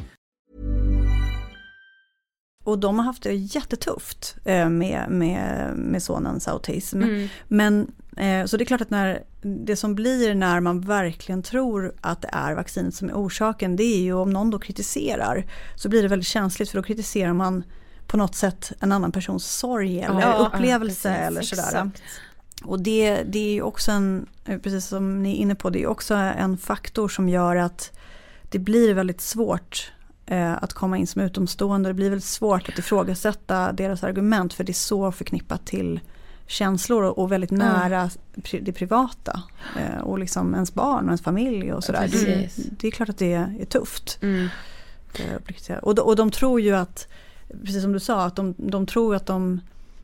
Och de har haft det jättetufft eh, med, med, med sonens autism. Mm. Men eh, så det är klart att när, det som blir när man verkligen tror att det är vaccinet som är orsaken, det är ju om någon då kritiserar, så blir det väldigt känsligt för då kritiserar man på något sätt en annan persons sorg eller Ja, upplevelse ja, eller sådär. exakt. Och det, det är ju också en, eh, precis som ni är inne på, det är också en faktor som gör att det blir väldigt svårt att komma in som utomstående. Det blir väldigt svårt att ifrågasätta deras argument för det är så förknippat till känslor och, väldigt nära pri, det privata. Eh, och liksom ens barn och ens familj och sådär. Det, Precis. det är klart att det är, tufft. Mm. Eh, och, de, och de tror ju att, precis som du sa, att de, de tror att de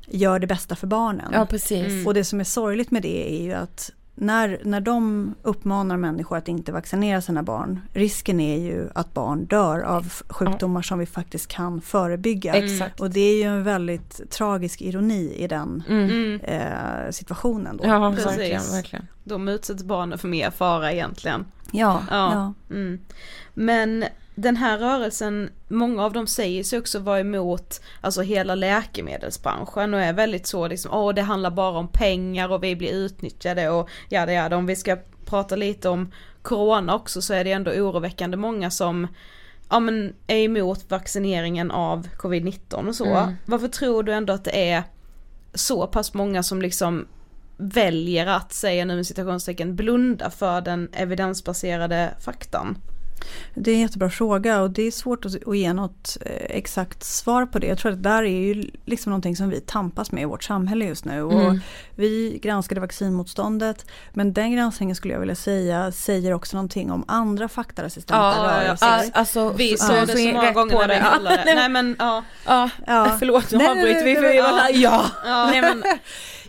gör det bästa för barnen. Ja, precis. Och det som är sorgligt med det är ju att när, när de uppmanar människor att inte vaccinera sina barn, risken är ju att barn dör av sjukdomar som vi faktiskt kan förebygga. Exakt. Och det är ju en väldigt tragisk ironi i den Mm. eh, situationen. Då. Ja, Precis. verkligen, verkligen. De utsätts barnen för mer fara egentligen. Ja, Ja. ja. Mm. Men den här rörelsen, många av dem säger sig också vara emot alltså hela läkemedelsbranschen och är väldigt så liksom, åh det handlar bara om pengar och vi blir utnyttjade och ja det är det. Om vi ska prata lite om corona också så är det ändå oroväckande många som ja men är emot vaccineringen av covid-19 och så. Mm. Varför tror du ändå att det är så pass många som liksom väljer att, säga nu med citationstecken, blunda för den evidensbaserade faktan? Det är en jättebra fråga och det är svårt att, ge något eh, exakt svar på det. Jag tror att det där är ju liksom någonting som vi tampas med i vårt samhälle just nu. Och Mm. Vi granskade vaccinmotståndet men den granskningen skulle jag vilja säga säger också någonting om andra faktaresistenta Ja, ja, rörelser. Al- Alltså, Vi ja, sa det så många på gånger när vi det. kallade det. Nej, men ja. Ja, Ja. förlåt nu avbryter vi för ja. ja. Nej, men,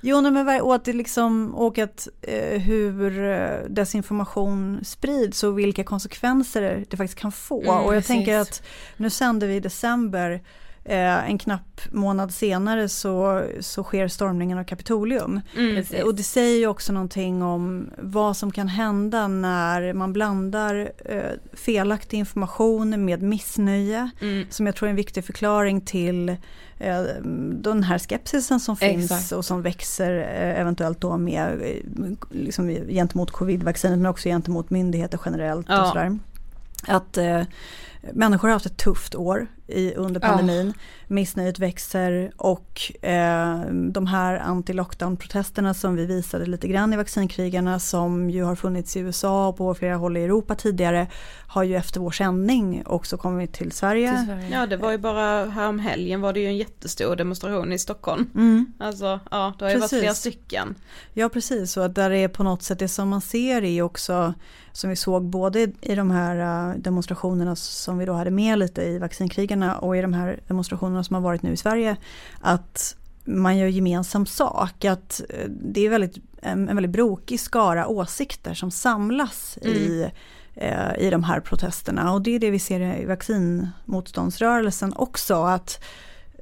jo, men att det liksom, och att eh, hur eh, desinformation sprids och vilka konsekvenser det faktiskt kan få. Mm, och jag precis. tänker att nu sänder vi i december, eh, en knapp månad senare så, så sker stormningen av Kapitolium. Precis. Och det säger ju också någonting om vad som kan hända när man blandar eh, felaktig information med missnöje. Mm. Som jag tror är en viktig förklaring till eh, den här skepsisen som finns Exakt. och som växer eh, eventuellt då med eh, liksom, gentemot covid-vaccinet men också gentemot myndigheter generellt Ja. och sådär. Att eh, människor har haft ett tufft år i, under Ja. pandemin. Missnöjet växer och eh, de här anti-lockdown-protesterna som vi visade lite grann i vaccinkrigarna som ju har funnits i USA och på flera håll i Europa tidigare har ju efter vår sändning också kommit till Sverige. Till Sverige. ja det var ju bara härom helgen var det ju en jättestor demonstration i Stockholm. Mm. Alltså ja, det har ju varit Precis. flera stycken. Ja precis, och där är på något sätt det som man ser är också som vi såg både i de här eh, demonstrationerna som vi då hade med lite i vaccinkrigarna och i de här demonstrationerna som har varit nu i Sverige att man gör gemensam sak, att eh, det är väldigt, en, väldigt brokig skara åsikter som samlas i eh, i de här protesterna. Och det är det vi ser i vaccinmotståndsrörelsen också att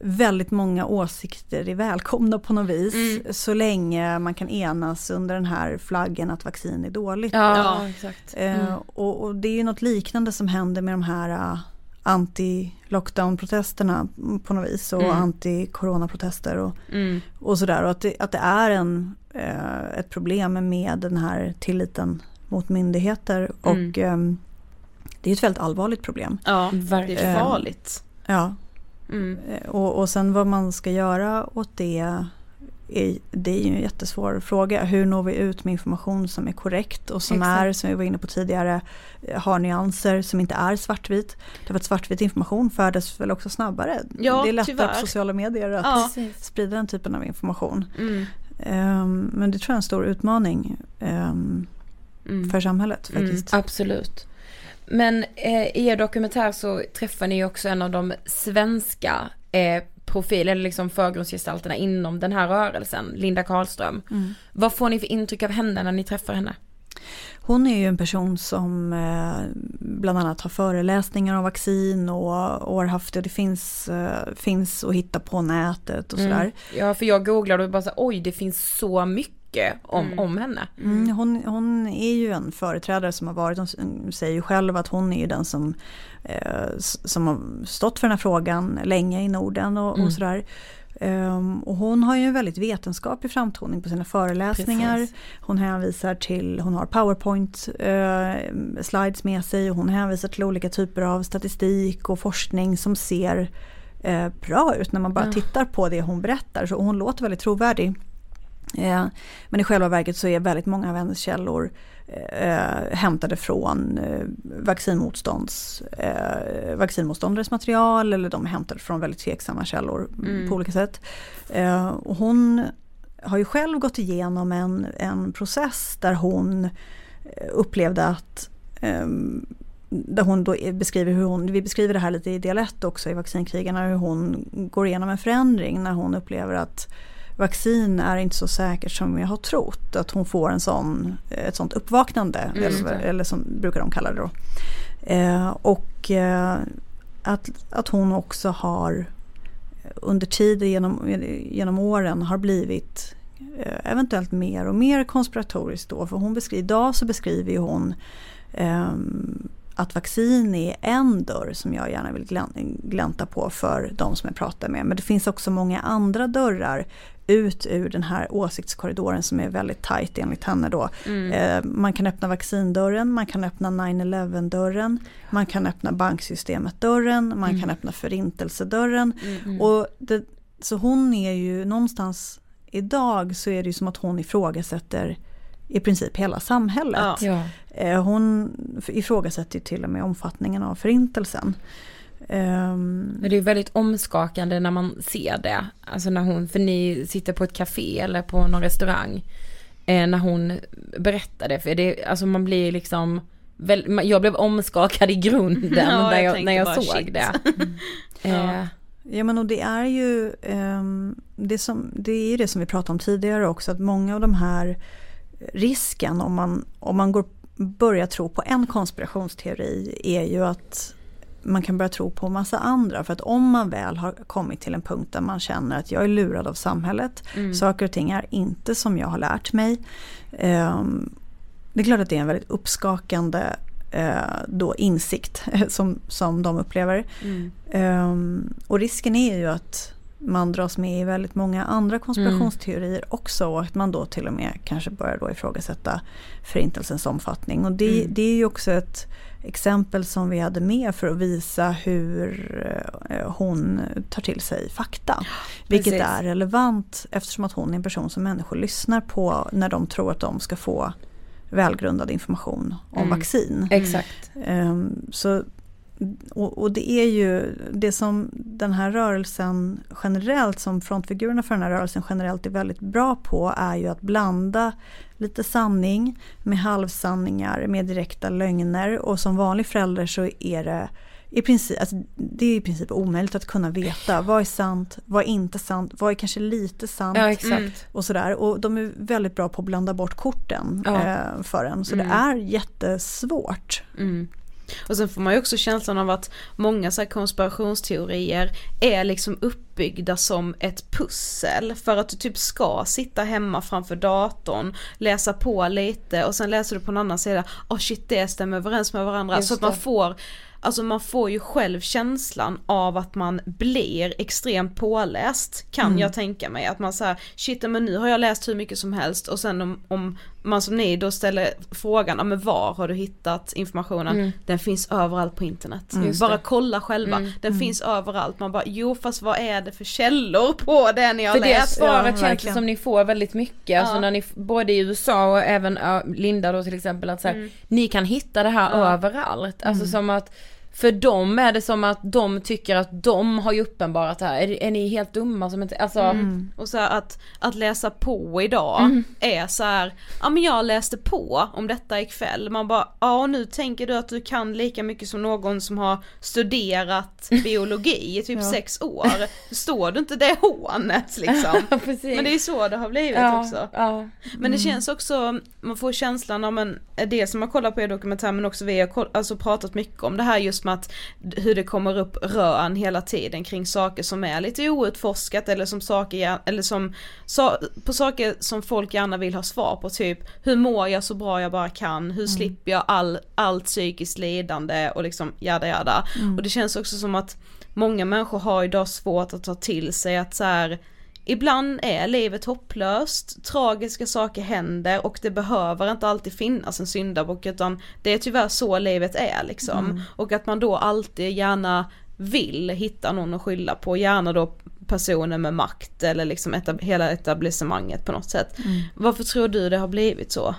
väldigt många åsikter är välkomna på något vis så länge man kan enas under den här flaggen att vaccin är dåligt. Ja, Ja. exakt. Eh, och, och det är ju något liknande som händer med de här uh, anti-lockdown-protesterna på något vis och Mm. anti-corona-protester och, Mm. och sådär. Och att det, att det är en, eh, ett problem med den här tilliten mot myndigheter och Mm. ehm, det är ett väldigt allvarligt problem. Ja, det Verkligen. är farligt. Ja, Mm. Eh, Och, och sen vad man ska göra åt det är, det är ju en jättesvår fråga. Hur når vi ut med information som är korrekt och som Exakt. är, som vi var inne på tidigare, eh, har nyanser som inte är svartvit. Därför att svartvit information färdas väl också snabbare. Ja, det är lättare tyvärr. på sociala medier att Ja. sprida den typen av information. Mm. Ehm, men det tror jag är en stor utmaning ehm, Mm. för samhället Mm. faktiskt. Absolut. Men eh, i er dokumentär så träffar ni ju också en av de svenska eh, profiler, eller liksom förgrundsgestalterna inom den här rörelsen, Linda Karlström. Mm. Vad får ni för intryck av henne när ni träffar henne? Hon är ju en person som eh, bland annat har föreläsningar om vaccin och, och har haft det. Det finns, eh, finns att hitta på nätet och sådär. Mm. Ja, för jag googlade och bara så oj det finns så mycket om, Mm. om henne. Mm, hon, hon är ju en företrädare som har varit, hon säger ju själv att hon är ju den som, eh, som har stått för den här frågan länge i Norden och, Mm. och sådär. Ehm, och hon har ju en väldigt vetenskaplig framtoning på sina föreläsningar. Precis. Hon hänvisar till, hon har powerpoint eh, slides med sig och hon hänvisar till olika typer av statistik och forskning som ser eh, bra ut när man bara Ja. tittar på det hon berättar. Så hon låter väldigt trovärdig. Eh, men i själva verket så är väldigt många av hennes källor eh, hämtade från eh, vaccinmotstånds, eh, vaccinmotståndares material eller de är hämtade från väldigt tveksamma källor Mm. på olika sätt. Eh, och hon har ju själv gått igenom en, en process där hon upplevde att ehm, där hon då beskriver hur hon, vi beskriver det här lite i del 1 också i vaccinkrigarna, hur hon går igenom en förändring när hon upplever att vaccin är inte så säkert som jag har trott. Att hon får en sån, ett sånt uppvaknande, Mm, eller, eller som brukar de kalla det då. Eh, och eh, att, att hon också har under tid genom, genom åren har blivit eh, eventuellt mer och mer konspiratoriskt då. För hon beskriver, idag så beskriver hon ehm, att vaccin är en dörr som jag gärna vill glän- glänta på för de som jag pratar med. Men det finns också många andra dörrar ut ur den här åsiktskorridoren som är väldigt tajt enligt henne då. Mm. Eh, man kan öppna vaccindörren, man kan öppna 9-11 dörren, man kan öppna banksystemet dörren, man Mm. kan öppna förintelsedörren. Mm. Och det, så hon är ju någonstans idag så är det ju som att hon ifrågasätter i princip hela samhället. Ja. Eh, Hon ifrågasätter ju till och med omfattningen av förintelsen. Men det är väldigt omskakande när man ser det. Alltså när hon, för ni sitter på ett café eller på någon restaurang. Eh, när hon berättar det, för det, alltså man blir liksom, väl, jag blev omskakad i grunden <laughs> Ja, när jag jag, när jag såg shit. det. <laughs> Ja. Eh, Ja men och det är ju ehm, det, som, det är ju det som vi pratade om tidigare också att många av de här risken om man, om man går, börjar tro på en konspirationsteori är ju att man kan börja tro på massa andra. För att om man väl har kommit till en punkt där man känner att jag är lurad av samhället, Mm. saker och ting är inte som jag har lärt mig. ehm, det är klart att det är en väldigt uppskakande eh, då insikt <laughs> som, som de upplever. mm. Ehm, och risken är ju att man dras med i väldigt många andra konspirationsteorier också och att man då till och med kanske börjar då ifrågasätta förintelsens omfattning. Och det, Mm. det är ju också ett exempel som vi hade med för att visa hur eh, hon tar till sig fakta. Vilket precis. är relevant eftersom att hon är en person som människor lyssnar på när de tror att de ska få välgrundad information om Mm. vaccin. Exakt. Ehm, så, och, och det är ju det som den här rörelsen generellt, som frontfigurerna för den här rörelsen generellt är väldigt bra på, är ju att blanda lite sanning med halvsanningar, med direkta lögner. Och som vanlig förälder så är det i princip, alltså det är i princip omöjligt att kunna veta vad är sant, vad är inte sant, vad är kanske lite sant. Ja. Och sådär. Och de är väldigt bra på att blanda bort korten Ja. eh, för en. Så Mm. det är jättesvårt. Mm. Och sen får man ju också känslan av att många så här konspirationsteorier är liksom uppbyggda som ett pussel för att du typ ska sitta hemma framför datorn, läsa på lite och sen läser du på en annan sida, oh shit det stämmer överens med varandra. Just så att man får, alltså man får ju själv känslan av att man blir extremt påläst kan Mm. jag tänka mig. Att man säger shit men nu har jag läst hur mycket som helst och sen om, om man som ni då ställer frågan, ja men var har du hittat informationen? Mm. Den finns överallt på internet. Just Bara det. kolla själva, Mm. den finns överallt. Man bara, jo fast vad är det för källor på det ni har För det läst? svaret Ja, känns det som ni får väldigt mycket, alltså Ja. när ni, både i USA och även Linda då till exempel, att så här, Mm. ni kan hitta det här Ja. överallt. Alltså som att, För dem är det som att de tycker att de har ju uppenbarat det här, är, är ni helt dumma som inte, alltså Mm. Och så här att, att läsa på idag Mm. är så här, ja men jag läste på om detta ikväll, man bara, ja nu tänker du att du kan lika mycket som någon som har studerat <laughs> biologi i typ Ja. sex år, förstår du inte det hånet liksom? <laughs> Men det är så det har blivit Ja, också. ja. Men det Mm. känns också, man får känslan av en, dels som man kollar på er dokumentär men också vi har alltså pratat mycket om det här just med att hur det kommer upp rön hela tiden kring saker som är lite outforskat eller som saker, eller som, på saker som folk gärna vill ha svar på typ hur mår jag så bra jag bara kan, hur slipper jag all, allt psykiskt lidande och liksom jada jada. Mm. Och det känns också som att många människor har idag svårt att ta till sig att så här Ibland är livet hopplöst, tragiska saker händer och det behöver inte alltid finnas en syndabock utan det är tyvärr så livet är liksom. Mm. Och att man då alltid gärna vill hitta någon att skylla på, gärna då personer med makt eller liksom etab- hela etablissemanget på något sätt. Mm. Varför tror du det har blivit så?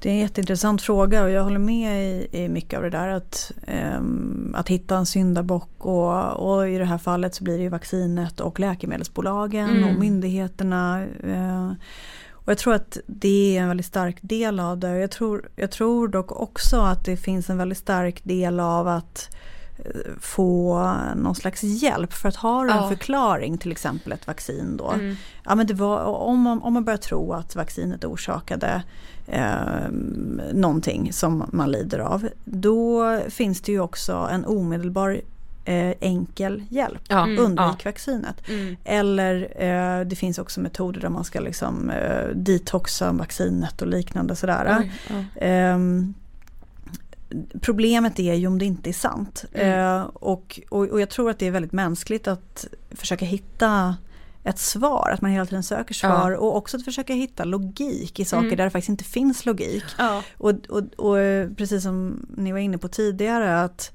Det är en jätteintressant fråga och jag håller med i, i mycket av det där. Att, ehm, att hitta en syndabock och, och i det här fallet så blir det ju vaccinet och läkemedelsbolagen Mm. och myndigheterna. eh, och jag tror att det är en väldigt stark del av det. Jag tror, jag tror dock också att det finns en väldigt stark del av att eh, få någon slags hjälp för att ha en Ja. förklaring till exempel ett vaccin då. Mm. Ja, men var, om, man, om man börjar tro att vaccinet orsakade eh, någonting som man lider av. Då finns det ju också en omedelbar eh, enkel hjälp. Ja, Mm, Undvik vaccinet. Mm. Eller eh, det finns också metoder där man ska liksom eh, detoxa vaccinet och liknande sådär. Oj, ja. Ehm, problemet är ju om det inte är sant. Mm. Eh, och, och, och jag tror att det är väldigt mänskligt att försöka hitta ett svar, att man hela tiden söker svar och också att försöka hitta logik i saker Mm. där det faktiskt inte finns logik. Ja. Och, och, och eh, precis som ni var inne på tidigare att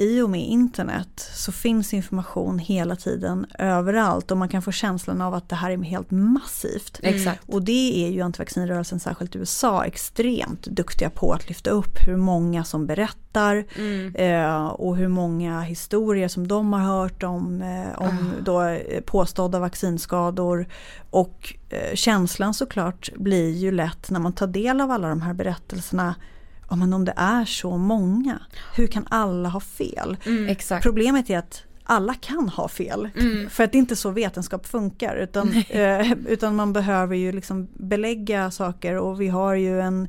i och med internet så finns information hela tiden överallt och man kan få känslan av att det här är helt massivt. Exakt. Och det är ju antivaccinrörelsen, särskilt i USA, extremt duktiga på att lyfta upp hur många som berättar Mm. eh, och hur många historier som de har hört om, eh, om då, eh, påstådda vaccinskador. Och eh, känslan såklart blir ju lätt när man tar del av alla de här berättelserna Ja, men om det är så många, hur kan alla ha fel? Exakt. Problemet är att alla kan ha fel. För att det är inte så vetenskap funkar. Utan, <laughs> eh, utan man behöver ju liksom belägga saker och vi har ju en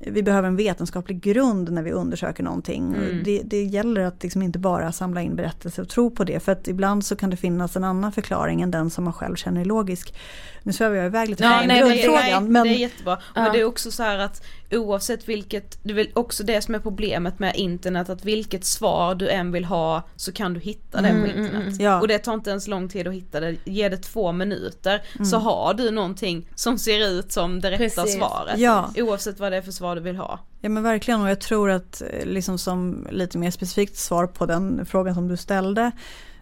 vi behöver en vetenskaplig grund när vi undersöker någonting. Mm. Det, det gäller att liksom inte bara samla in berättelser och tro på det. För att ibland så kan det finnas en annan förklaring än den som man själv känner är logisk. Nu svävar jag iväg lite Ja, från grundfrågan. nej, Men, det är jättebra. Ja. Men det är också så här att oavsett vilket, det är väl också det som är problemet med internet, att vilket svar du än vill ha så kan du hitta det på Mm, mm, internet. mm. Ja. Och det tar inte ens lång tid att hitta det, ge det två minuter så har du någonting som ser ut som det rätta Precis. svaret. Ja. Oavsett vad det är för svar du vill ha. Ja men verkligen och jag tror att eh, liksom som lite mer specifikt svar på den frågan som du ställde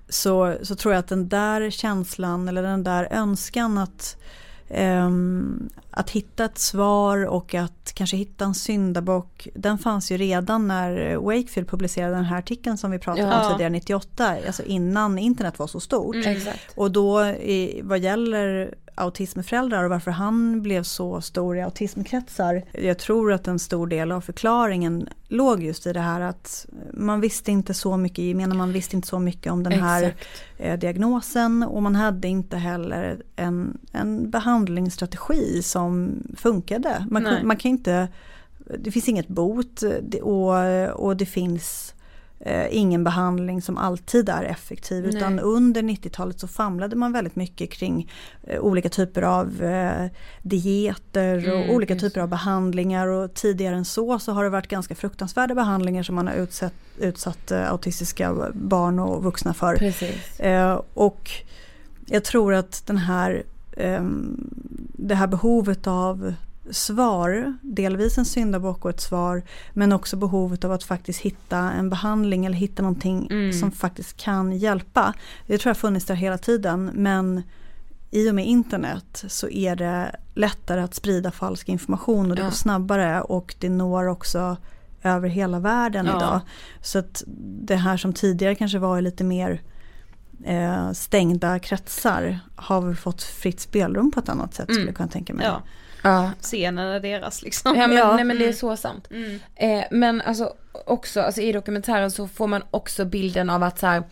så, så tror jag att den där känslan eller den där önskan att att hitta ett svar och att kanske hitta en syndabock den fanns ju redan när Wakefield publicerade den här artikeln som vi pratade Ja. om tidigare 98, alltså innan internet var så stort. Exakt. Och då i, vad gäller autismföräldrar och varför han blev så stor i autismkretsar. Jag tror att en stor del av förklaringen låg just i det här att man visste inte så mycket, menar man visste inte så mycket om den här Exakt. eh, diagnosen och man hade inte heller en, en behandlingsstrategi som funkade. Man, man kan inte, det finns inget bot och, och det finns eh, ingen behandling som alltid är effektiv utan Nej. under 90-talet så famlade man väldigt mycket kring eh, olika typer av eh, dieter och Mm, olika typer av behandlingar och tidigare än så så har det varit ganska fruktansvärda behandlingar som man har utsatt, utsatt autistiska barn och vuxna för. Och jag tror att den här, ehm, det här behovet av svar, delvis en syndabock och ett svar, men också behovet av att faktiskt hitta en behandling eller hitta någonting Mm. som faktiskt kan hjälpa. Det tror jag funnits där hela tiden, men i och med internet så är det lättare att sprida falsk information och det Ja. går snabbare och det når också över hela världen Ja. idag. Så att det här som tidigare kanske var lite mer eh, stängda kretsar har väl fått fritt spelrum på ett annat sätt Mm. skulle jag kunna tänka mig. Ja, Ja. scenen är deras liksom. Ja men, Ja. Nej, men det är så sant. Mm. Eh, men alltså också, alltså i dokumentären så får man också bilden av att så här,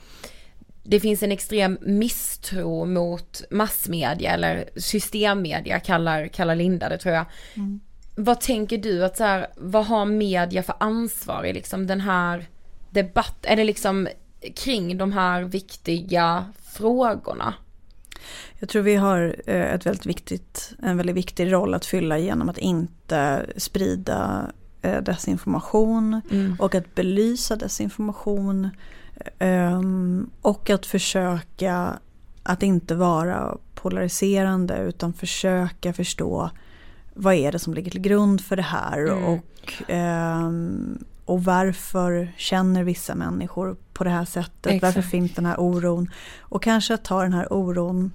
det finns en extrem misstro mot massmedia eller systemmedia kallar, kallar Linda det tror jag. Vad tänker du att så här, vad har media för ansvar i liksom den här debatt, är det liksom kring de här viktiga frågorna? Jag tror vi har eh, ett väldigt viktigt, en väldigt viktig roll att fylla genom att inte sprida eh, desinformation och att belysa desinformation. ehm, Och att försöka att inte vara polariserande utan försöka förstå vad är det som ligger till grund för det här och, ehm, och varför känner vissa människor på det här sättet, varför Exakt. finns den här oron och kanske ta den här oron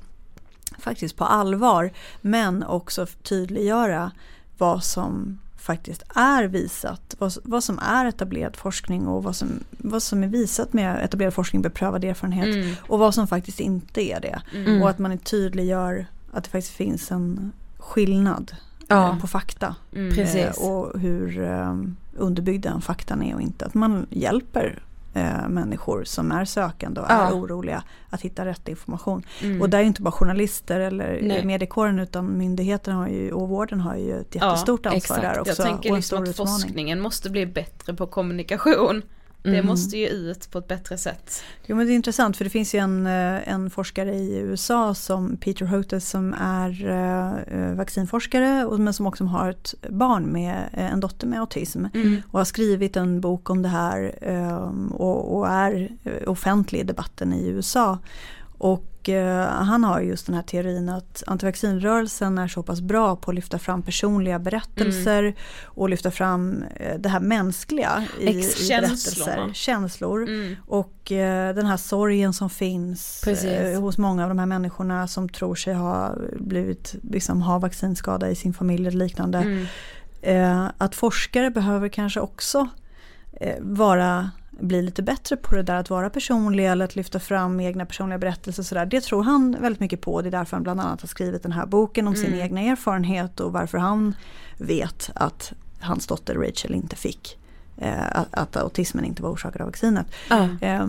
faktiskt på allvar men också tydliggöra vad som faktiskt är visat, vad, vad som är etablerad forskning och vad som, vad som är visat med etablerad forskning, beprövad erfarenhet och vad som faktiskt inte är det. Mm. Och att man tydliggör att det faktiskt finns en skillnad Ja. eh, på fakta. Precis. Eh, och hur underbyggd den faktan är och inte. Att man hjälper eh, människor som är sökande och Ja. är oroliga att hitta rätt information. Mm. Och där är inte bara journalister eller Nej. mediekåren utan myndigheterna har ju, och vården har ju ett jättestort ansvar exakt. där också. Jag tänker och en liksom stor att utmaning. forskningen måste bli bättre på kommunikation. Det Mm. måste ju ut på ett bättre sätt. Jo men det är intressant för det finns ju en, eh, en forskare i USA som Peter Hotez som är eh, vaccinforskare och, men som också har ett barn med eh, en dotter med autism. Och har skrivit en bok om det här eh, och, och är eh, offentlig i debatten i USA. Och eh, han har just den här teorin att antivaccinrörelsen är så pass bra på att lyfta fram personliga berättelser och lyfta fram eh, det här mänskliga i, i berättelser. Känslor. Mm. Och eh, den här sorgen som finns hos många av de här människorna som tror sig ha blivit, liksom ha vaccinskada i sin familj eller liknande. Mm. Att forskare behöver kanske också vara, bli lite bättre på det där att vara personlig eller att lyfta fram egna personliga berättelser och sådär. Det tror han väldigt mycket på. Det är därför han bland annat har skrivit den här boken om sin egna erfarenhet och varför han vet att hans dotter Rachel inte fick eh, att, autismen inte var orsakad av vaccinet. Ja. Eh,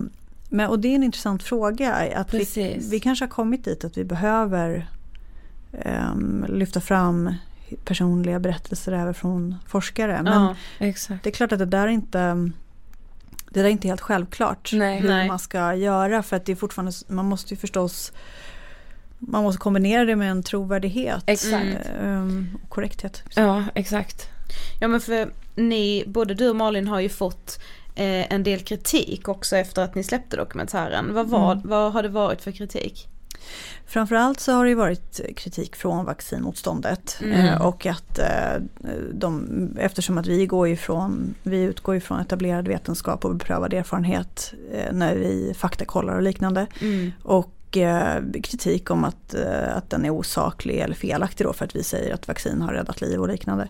men, och det är en intressant fråga. Att vi, vi kanske har kommit dit att vi behöver ehm, lyfta fram personliga berättelser även från forskare. Men Ja. Det är klart att det där är inte det där är inte helt självklart Nej. hur Nej. man ska göra för att det är fortfarande, man måste ju förstås man måste kombinera det med en trovärdighet Exakt. ehm, och korrekthet. Ja, exakt. Ja men för ni, både du och Malin har ju fått eh, en del kritik också efter att ni släppte dokumentären. Vad, var, Mm. vad har det varit för kritik? Framförallt så har det varit kritik från vaccinmotståndet Mm. eh, och att eh, de, eftersom att vi går ifrån, vi utgår ifrån etablerad vetenskap och beprövad erfarenhet eh, när vi faktakollar och liknande. Och eh, kritik om att, att den är osaklig eller felaktig då för att vi säger att vaccin har räddat liv och liknande.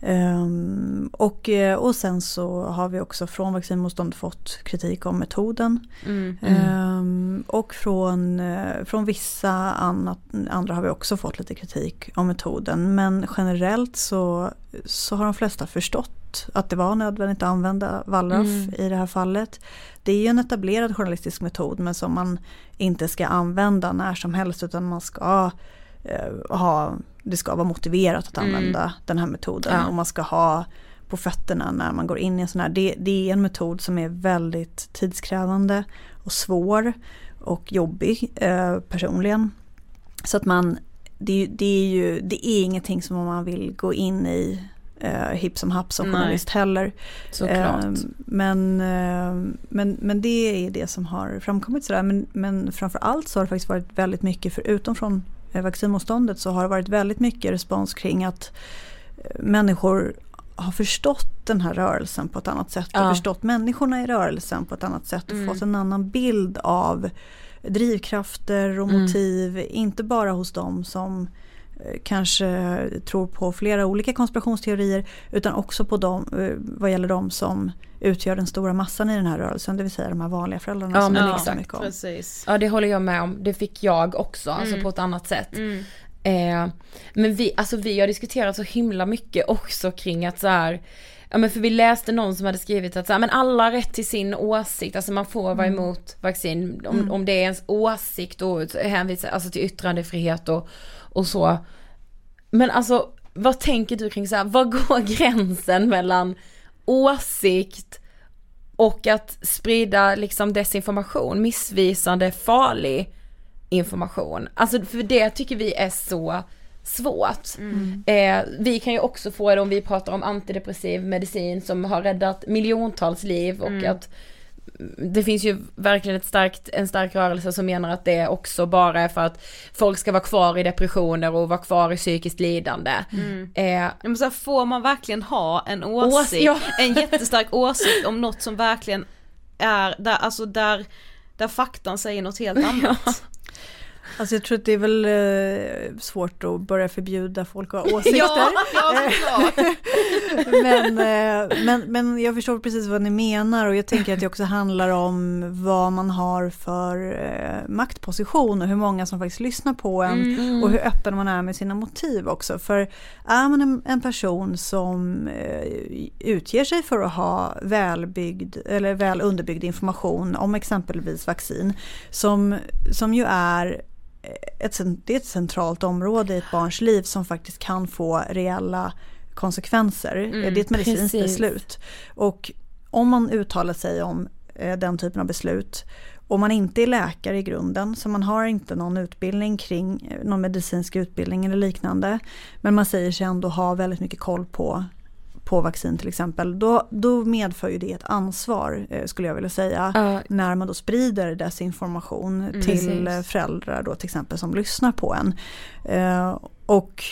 Ehm, och, eh, och sen så har vi också från vaccinmotstånd fått kritik om metoden. Mm. Ehm, och från, eh, från vissa annat, andra har vi också fått lite kritik om metoden. Men generellt så, så har de flesta förstått att det var nödvändigt att använda wallraff i det här fallet. Det är ju en etablerad journalistisk metod men som man inte ska använda när som helst utan man ska eh, ha, det ska vara motiverat att använda den här metoden. Ja. Och man ska ha på fötterna när man går in i en sån här, det, det är en metod som är väldigt tidskrävande och svår och jobbig eh, personligen. Så att man, det, det är ju, det är ingenting som man vill gå in i eh, hipp som happ som Nej. journalist heller. Såklart. Eh, men, eh, men, men det är det som har framkommit sådär. Men, men framför allt så har det faktiskt varit väldigt mycket, förutom från vaccinmotståndet så har det varit väldigt mycket respons kring att eh, människor har förstått den här rörelsen på ett annat sätt och Ja. förstått människorna i rörelsen på ett annat sätt och Mm. fått en annan bild av drivkrafter och Mm. motiv, inte bara hos dem som eh, kanske tror på flera olika konspirationsteorier utan också på dem, eh, vad gäller de som utgör den stora massan i den här rörelsen, det vill säga de här vanliga föräldrarna Ja, som men pratar mycket om. Precis. Ja det håller jag med om, det fick jag också, alltså Mm. på ett annat sätt. Mm. Eh, men vi, alltså vi har diskuterat så himla mycket också kring att så här, ja men för vi läste någon som hade skrivit att så här, men alla har rätt till sin åsikt, alltså man får vara Mm. emot vaccin om, Mm. om det är ens åsikt och hänvisa alltså till yttrandefrihet och, och så. Men alltså vad tänker du kring så här, vad går <laughs> gränsen mellan åsikt och att sprida liksom desinformation, missvisande, farlig information. Alltså för det tycker vi är så svårt. Eh, vi kan ju också få det om vi pratar om antidepressiv medicin som har räddat miljontals liv och Mm. att det finns ju verkligen ett starkt, en stark rörelse som menar att det också bara är för att folk ska vara kvar i depressioner och vara kvar i psykiskt lidande. Mm. Eh, Ja, men så här, får man verkligen ha en Ås- åsikt, ja. <laughs> en jättestark åsikt om något som verkligen är, där, alltså där, där faktan säger något helt <laughs> annat. Alltså jag tror att det är väl eh, svårt att börja förbjuda folk att ha åsikter. <laughs> Ja, ja. Men, eh, men, men jag förstår precis vad ni menar och jag tänker att det också handlar om vad man har för eh, maktposition och hur många som faktiskt lyssnar på en Mm. och hur öppen man är med sina motiv också. För är man en, en person som eh, utger sig för att ha välbyggd eller väl underbyggd information om exempelvis vaccin som, som ju är ett, det är ett centralt område i ett barns liv som faktiskt kan få reella konsekvenser. Mm, det är ett medicinskt precis. beslut. Och om man uttalar sig om eh, den typen av beslut och man inte är läkare i grunden, så man har inte någon utbildning kring, eh, någon medicinsk utbildning eller liknande, men man säger sig ändå ha väldigt mycket koll på på vaccin till exempel, då, då medför ju det ett ansvar eh, skulle jag vilja säga. Ja. När man då sprider desinformation Mm. till Precis. föräldrar då till exempel som lyssnar på en. Eh, och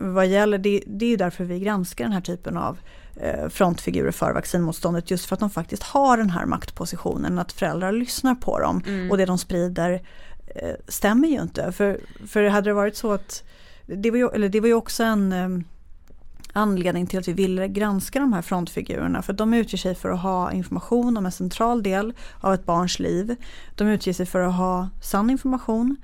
vad gäller, det, det är därför vi granskar den här typen av eh, frontfigurer för vaccinmotståndet just för att de faktiskt har den här maktpositionen, att föräldrar lyssnar på dem Mm. och det de sprider eh, stämmer ju inte. För, för hade det varit så att, det var ju, eller det var ju också en eh, anledning till att vi ville granska de här frontfigurerna för de utger sig för att ha information om en central del av ett barns liv. De utger sig för att ha sann information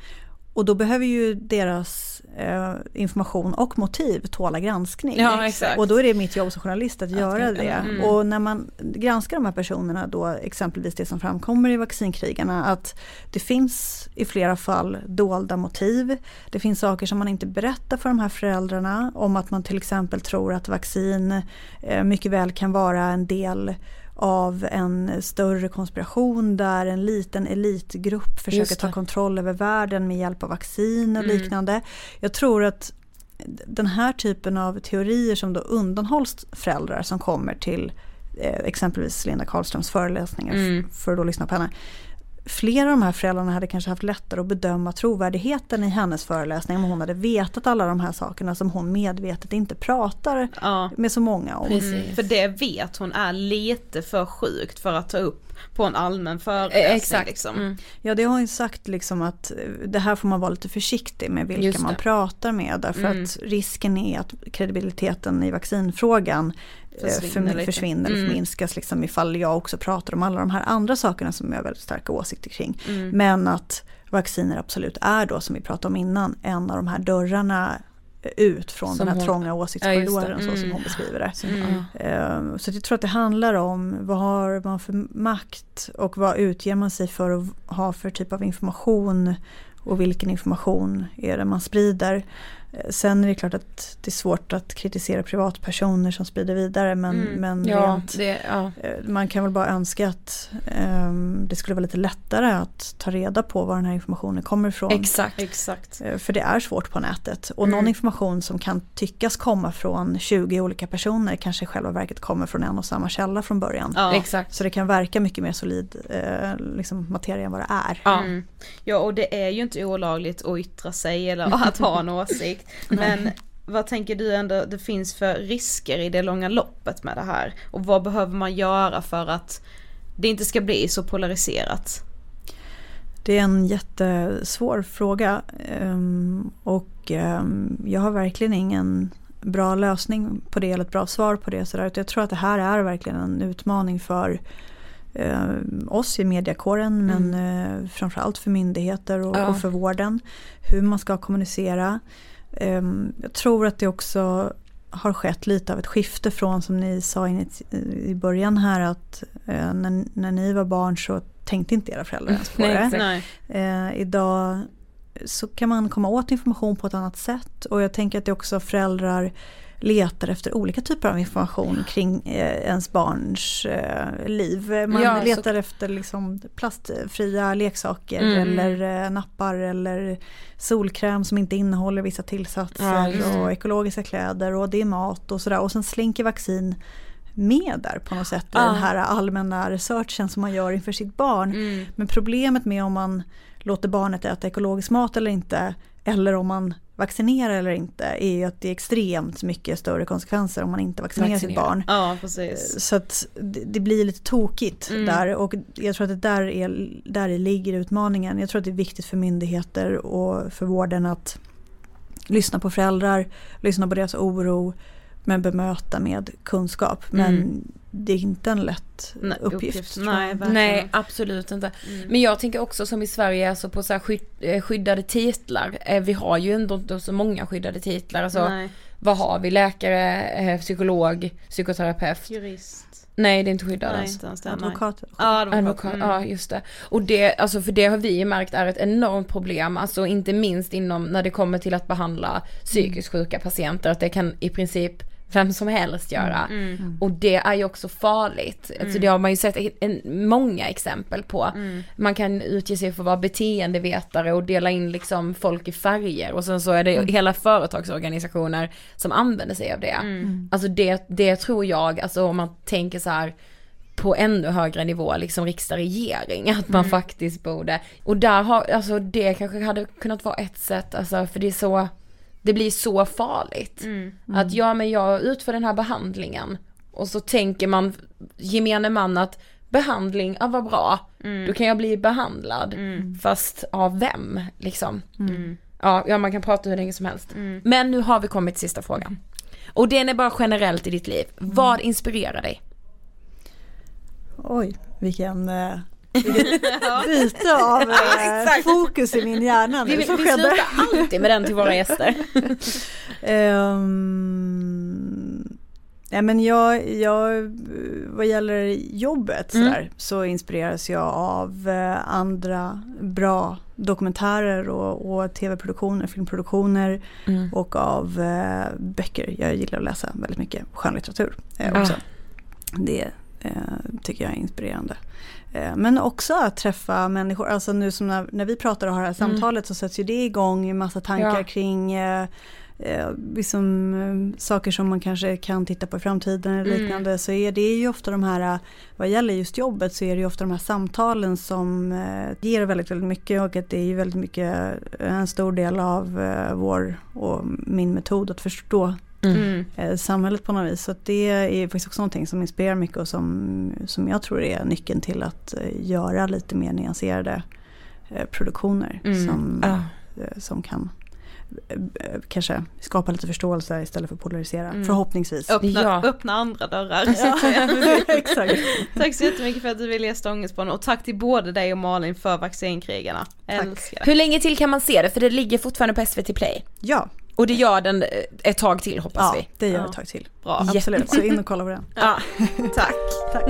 och då behöver ju deras eh, information och motiv tåla granskning. Ja, exakt. Och då är det mitt jobb som journalist att göra det. mm. Och när man granskar de här personerna då, exempelvis det som framkommer i vaccinkrigarna, att det finns i flera fall dolda motiv. Det finns saker som man inte berättar för de här föräldrarna om att man till exempel tror att vaccin eh, mycket väl kan vara en del av en större konspiration där en liten elitgrupp försöker ta kontroll över världen med hjälp av vaccin och Mm. liknande. Jag tror att den här typen av teorier som då undanhålls föräldrar som kommer till eh, exempelvis Linda Karlströms föreläsningar Mm. för att då lyssna på henne. Flera av de här föräldrarna hade kanske haft lättare att bedöma trovärdigheten i hennes föreläsning om hon hade vetat alla de här sakerna som hon medvetet inte pratar Ja. med så många om. Precis. För det vet hon är lite för sjukt för att ta upp på en allmän föreläsning. Eh, exakt. Liksom. Mm. Ja det har hon ju sagt liksom att eh, det här får man vara lite försiktig med vilka man pratar med därför Mm. att risken är att kredibiliteten i vaccinfrågan Försvinner förmi- lite. försvinner Mm. förminskas liksom ifall jag också pratar om alla de här andra sakerna som jag har väldigt starka åsikter kring. Mm. Men att vacciner absolut är då som vi pratade om innan en av de här dörrarna eh, ut från Som den här hon- trånga Ja, åsiktskorridoren just det. så som Mm. hon beskriver det. Mm. Eh, Så jag tror att det handlar om vad har man för makt och vad utger man sig för att ha för typ av information och vilken information är det man sprider. Eh, Sen är det klart att det är svårt att kritisera privatpersoner som sprider vidare men, Mm. men Ja, rent, det, ja. eh, man kan väl bara önska att ehm, det skulle vara lite lättare att ta reda på var den här informationen kommer ifrån. Exakt. Exakt. Eh, För det är svårt på nätet. Och Mm. någon information som kan tyckas komma från 20 olika personer kanske i själva verket kommer från en och samma källa från början. Ja. Exakt. Så det kan verka mycket mer solid eh, liksom materia än vad det är. Ja. Mm. ja och det är ju inte olagligt att yttra sig eller att ha en <laughs> åsikt. Men vad tänker du ändå det finns för risker i det långa loppet med det här? Och vad behöver man göra för att det inte ska bli så polariserat? Det är en jättesvår fråga ehm, och ehm, jag har verkligen ingen bra lösning på det eller ett bra svar på det. Sådär. Jag tror att det här är verkligen en utmaning för eh, oss i mediakåren men eh, framförallt för myndigheter och, Ja. och för vården. Hur man ska kommunicera. Ehm, jag tror att det också har skett lite av ett skifte från som ni sa in i, i början här att eh, när, när ni var barn så tänkte inte era föräldrar ens på <laughs> Nej, det. exakt. Nej. Eh, idag så kan man komma åt information på ett annat sätt och jag tänker att det också föräldrar letar efter olika typer av information kring eh, ens barns eh, liv. Man Ja, så- letar efter liksom plastfria leksaker Mm. eller eh, nappar eller solkräm som inte innehåller vissa Ja, tillsatser det. och ekologiska kläder och det är mat och sådär och sen slinker vaccin med där på något sätt i Ja. den här allmänna researchen som man gör inför sitt barn. Mm. Men problemet med om man låter barnet äta ekologisk mat eller inte eller om man vaccinerar eller inte är ju att det är extremt mycket större konsekvenser om man inte vaccinerar sitt Vaccinera. barn. Ja, precis. Så att det, blir lite tokigt Mm. där och jag tror att det där, är, där ligger utmaningen. Jag tror att det är viktigt för myndigheter och för vården att lyssna på föräldrar, lyssna på deras oro men bemöta med kunskap. Men Mm. Det är inte en lätt Nej, uppgift. uppgift. Nej. Nej, absolut inte. Men jag tänker också som i Sverige, alltså på så här skydd, eh, skyddade titlar. Eh, Vi har ju ändå inte så många skyddade titlar. Alltså, Nej. vad har vi? Läkare, eh, psykolog, psykoterapeut. Jurist. Nej, det är inte skyddat. Advokat. Ja, advokat. Advokat, Mm. ja just det. Och det, alltså för det har vi märkt är ett enormt problem, alltså inte minst inom när det kommer till att behandla psykiskt sjuka patienter, att det kan i princip vem som helst göra. Mm. Och det är ju också farligt. Alltså det har man ju sett en, många exempel på. Mm. Man kan utge sig för att vara beteendevetare och dela in liksom folk i färger och sen så är det hela företagsorganisationer som använder sig av det. Mm. Alltså det, det tror jag, alltså om man tänker så här på ännu högre nivå, liksom riksdag, regering, att man faktiskt borde, och där har, alltså det kanske hade kunnat vara ett sätt, alltså för det är så, det blir så farligt. Att ja men jag utför den här behandlingen och så tänker man, gemene man att behandling, ja vad bra, då kan jag bli behandlad. Fast av vem liksom? Ja, ja, man kan prata hur länge som helst. Men nu har vi kommit till sista frågan. Och den är bara generellt i ditt liv. Vad inspirerar dig? Oj, vilken eh, <laughs> byte av eh, fokus i min hjärna nu Vi, vi, som vi skedde. slutar alltid med den till våra gäster. <laughs> Ehm, ja, men jag, jag, vad gäller jobbet Mm. sådär, så inspireras jag av eh, andra bra dokumentärer och, och tv-produktioner, filmproduktioner Mm. och av eh, böcker. Jag gillar att läsa väldigt mycket skönlitteratur eh, också. Det eh, tycker jag är inspirerande. Eh, Men också att träffa människor, alltså nu som när, när vi pratar och har det här samtalet så sätts ju det igång en massa tankar Ja. kring eh, eh, liksom, eh, saker som man kanske kan titta på i framtiden eller liknande. Så är det ju ofta de här, vad gäller just jobbet så är det ju ofta de här samtalen som ger väldigt, väldigt mycket och att det är ju väldigt mycket en stor del av vår och min metod att förstå Mm. eh, samhället på något vis. Så det är faktiskt också någonting som inspirerar mycket och som, som jag tror är nyckeln till att eh, göra lite mer nyanserade eh, produktioner Mm. som, Ja. eh, som kan kanske skapa lite förståelse istället för polarisera. Mm. Förhoppningsvis. Öppna, Ja. öppna andra dörrar. Ja, <laughs> <laughs> exakt. tack så jättemycket för att du ville gästa Ångestpodden och tack till både dig och Malin för vaccinkrigarna. Älskar det. Hur länge till kan man se det? För det ligger fortfarande på SVT Play. Ja, Och det gör den eh, ett tag till hoppas ja vi. det gör Ja. ett tag till. Bra. Absolut, så in och kolla på den. Ja. <laughs> Tack. Tack.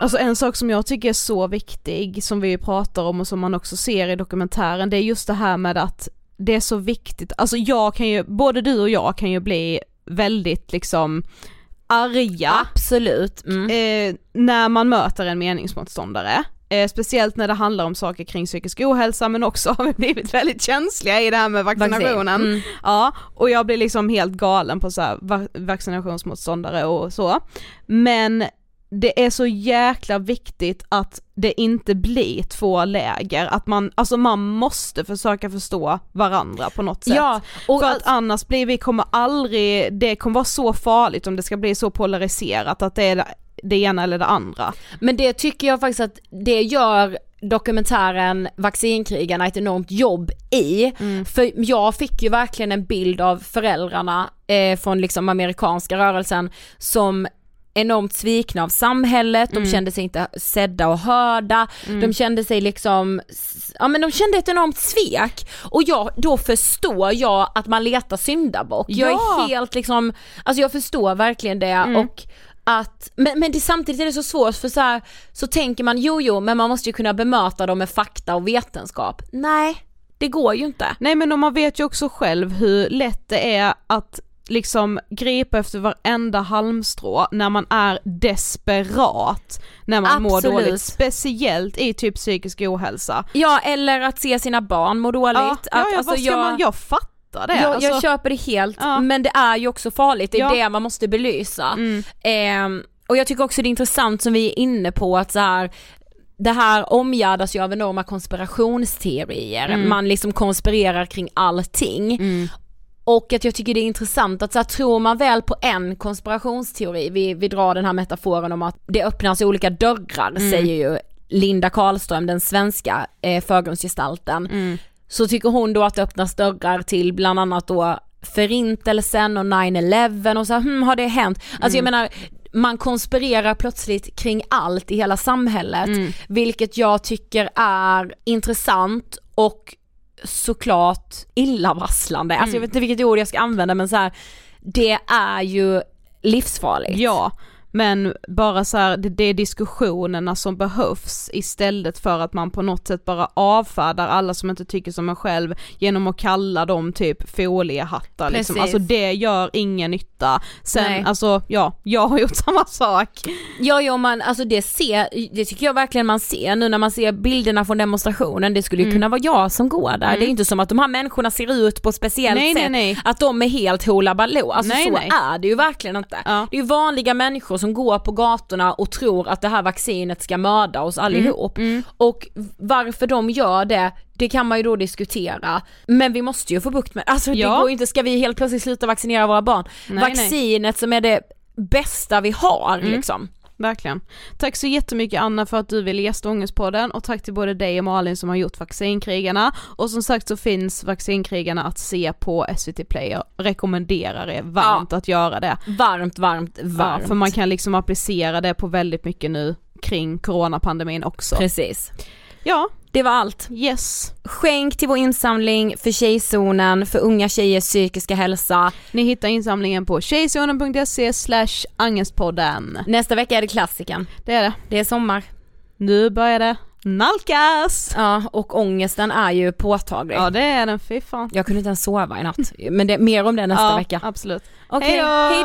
Alltså en sak som jag tycker är så viktig, som vi pratar om och som man också ser i dokumentären, det är just det här med att det är så viktigt, alltså jag kan ju, både du och jag kan ju bli väldigt liksom arga Absolut. Mm. eh, när man möter en meningsmotståndare. Eh, speciellt när det handlar om saker kring psykisk ohälsa men också <laughs> har vi blivit väldigt känsliga i det här med vaccinationen. Mm. Ja, och jag blir liksom helt galen på så här va- vaccinationsmotståndare och så. Men det är så jäkla viktigt att det inte blir två läger, att man, alltså man måste försöka förstå varandra på något sätt. Ja, och För att, att annars blir vi, kommer aldrig, det kommer vara så farligt om det ska bli så polariserat att det är det ena eller det andra. Men det tycker jag faktiskt att det gör dokumentären Vaccinkrigarna ett enormt jobb i. Mm. För jag fick ju verkligen en bild av föräldrarna eh, från liksom amerikanska rörelsen som enormt svikna av samhället, de Mm. kände sig inte sedda och hörda, Mm. de kände sig liksom, ja men de kände ett enormt svek. Och jag, då förstår jag att man letar syndabock. Jag Ja. är helt liksom, alltså jag förstår verkligen det Mm. och att, men, men det, samtidigt är det så svårt för så här, så tänker man jo jo men man måste ju kunna bemöta dem med fakta och vetenskap. Nej, det går ju inte. Nej men man vet ju också själv hur lätt det är att liksom gripa efter varenda halmstrå när man är desperat, när man mår Absolut. dåligt, speciellt i typ psykisk ohälsa. Ja eller att se sina barn må dåligt. Ja, att, ja, ja alltså, vad ska jag, man, jag fattar det. jag, alltså, jag köper det helt Ja. men det är ju också farligt, det är Ja. det man måste belysa. Mm. Ehm, och jag tycker också det är intressant som vi är inne på att så här, det här omgärdas ju av enorma konspirationsteorier, Mm. man liksom konspirerar kring allting. Mm. Och att jag tycker det är intressant att så här, tror man väl på en konspirationsteori, vi, vi drar den här metaforen om att det öppnas olika dörrar Mm. säger ju Linda Karlström, den svenska eh, förgrundsgestalten. Mm. Så tycker hon då att det öppnas dörrar till bland annat då förintelsen och 9-11 och så hmm, har det hänt? Alltså jag menar, man konspirerar plötsligt kring allt i hela samhället, Mm. vilket jag tycker är intressant och såklart illavarslande. Alltså jag vet inte vilket ord jag ska använda men så här, det är ju livsfarligt. Ja, men bara så här, det, det är diskussionerna som behövs istället för att man på något sätt bara avfärdar alla som inte tycker som en själv genom att kalla dem typ foliehattar liksom. Alltså det gör ingen nytta. Sen Nej. alltså ja, jag har gjort <laughs> samma sak. Ja, ja man, alltså det ser, det tycker jag verkligen man ser nu när man ser bilderna från demonstrationen, det skulle ju Mm. kunna vara jag som går där. Mm. Det är inte som att de här människorna ser ut på ett speciellt Nej, nej, sätt, nej. att de är helt hoola baloo. Alltså Nej, så nej. är det ju verkligen inte. Ja. Det är ju vanliga människor som går på gatorna och tror att det här vaccinet ska mörda oss allihop. Mm. Och varför de gör det, det kan man ju då diskutera. Men vi måste ju få bukt med alltså Ja. det går ju inte, ska vi helt plötsligt sluta vaccinera våra barn? Nej, nej. Vaccinet som är det bästa vi har Mm. liksom. Verkligen. Tack så jättemycket Anna för att du ville gästa Ångestpodden och tack till både dig och Malin som har gjort Vaccinkrigarna. Och som sagt så finns Vaccinkrigarna att se på SVT Play. Jag rekommenderar er varmt att göra det. Varmt, varmt, Ja, varmt. för man kan liksom applicera det på väldigt mycket nu kring coronapandemin också. Precis. Ja, Det var allt. yes. Skänk till vår insamling för Tjejzonen, för unga tjejers psykiska hälsa. Ni hittar insamlingen på tjejzonen.se slash angestpodden. Nästa vecka är det klassiken. Det är det. Det är sommar. Nu börjar det nalkas! Ja, och ångesten är ju påtaglig. Ja det är den, fy fan. Jag kunde inte ens sova i natt. Men det, mer om det nästa ja, vecka. absolut. Okej, Hej då! hej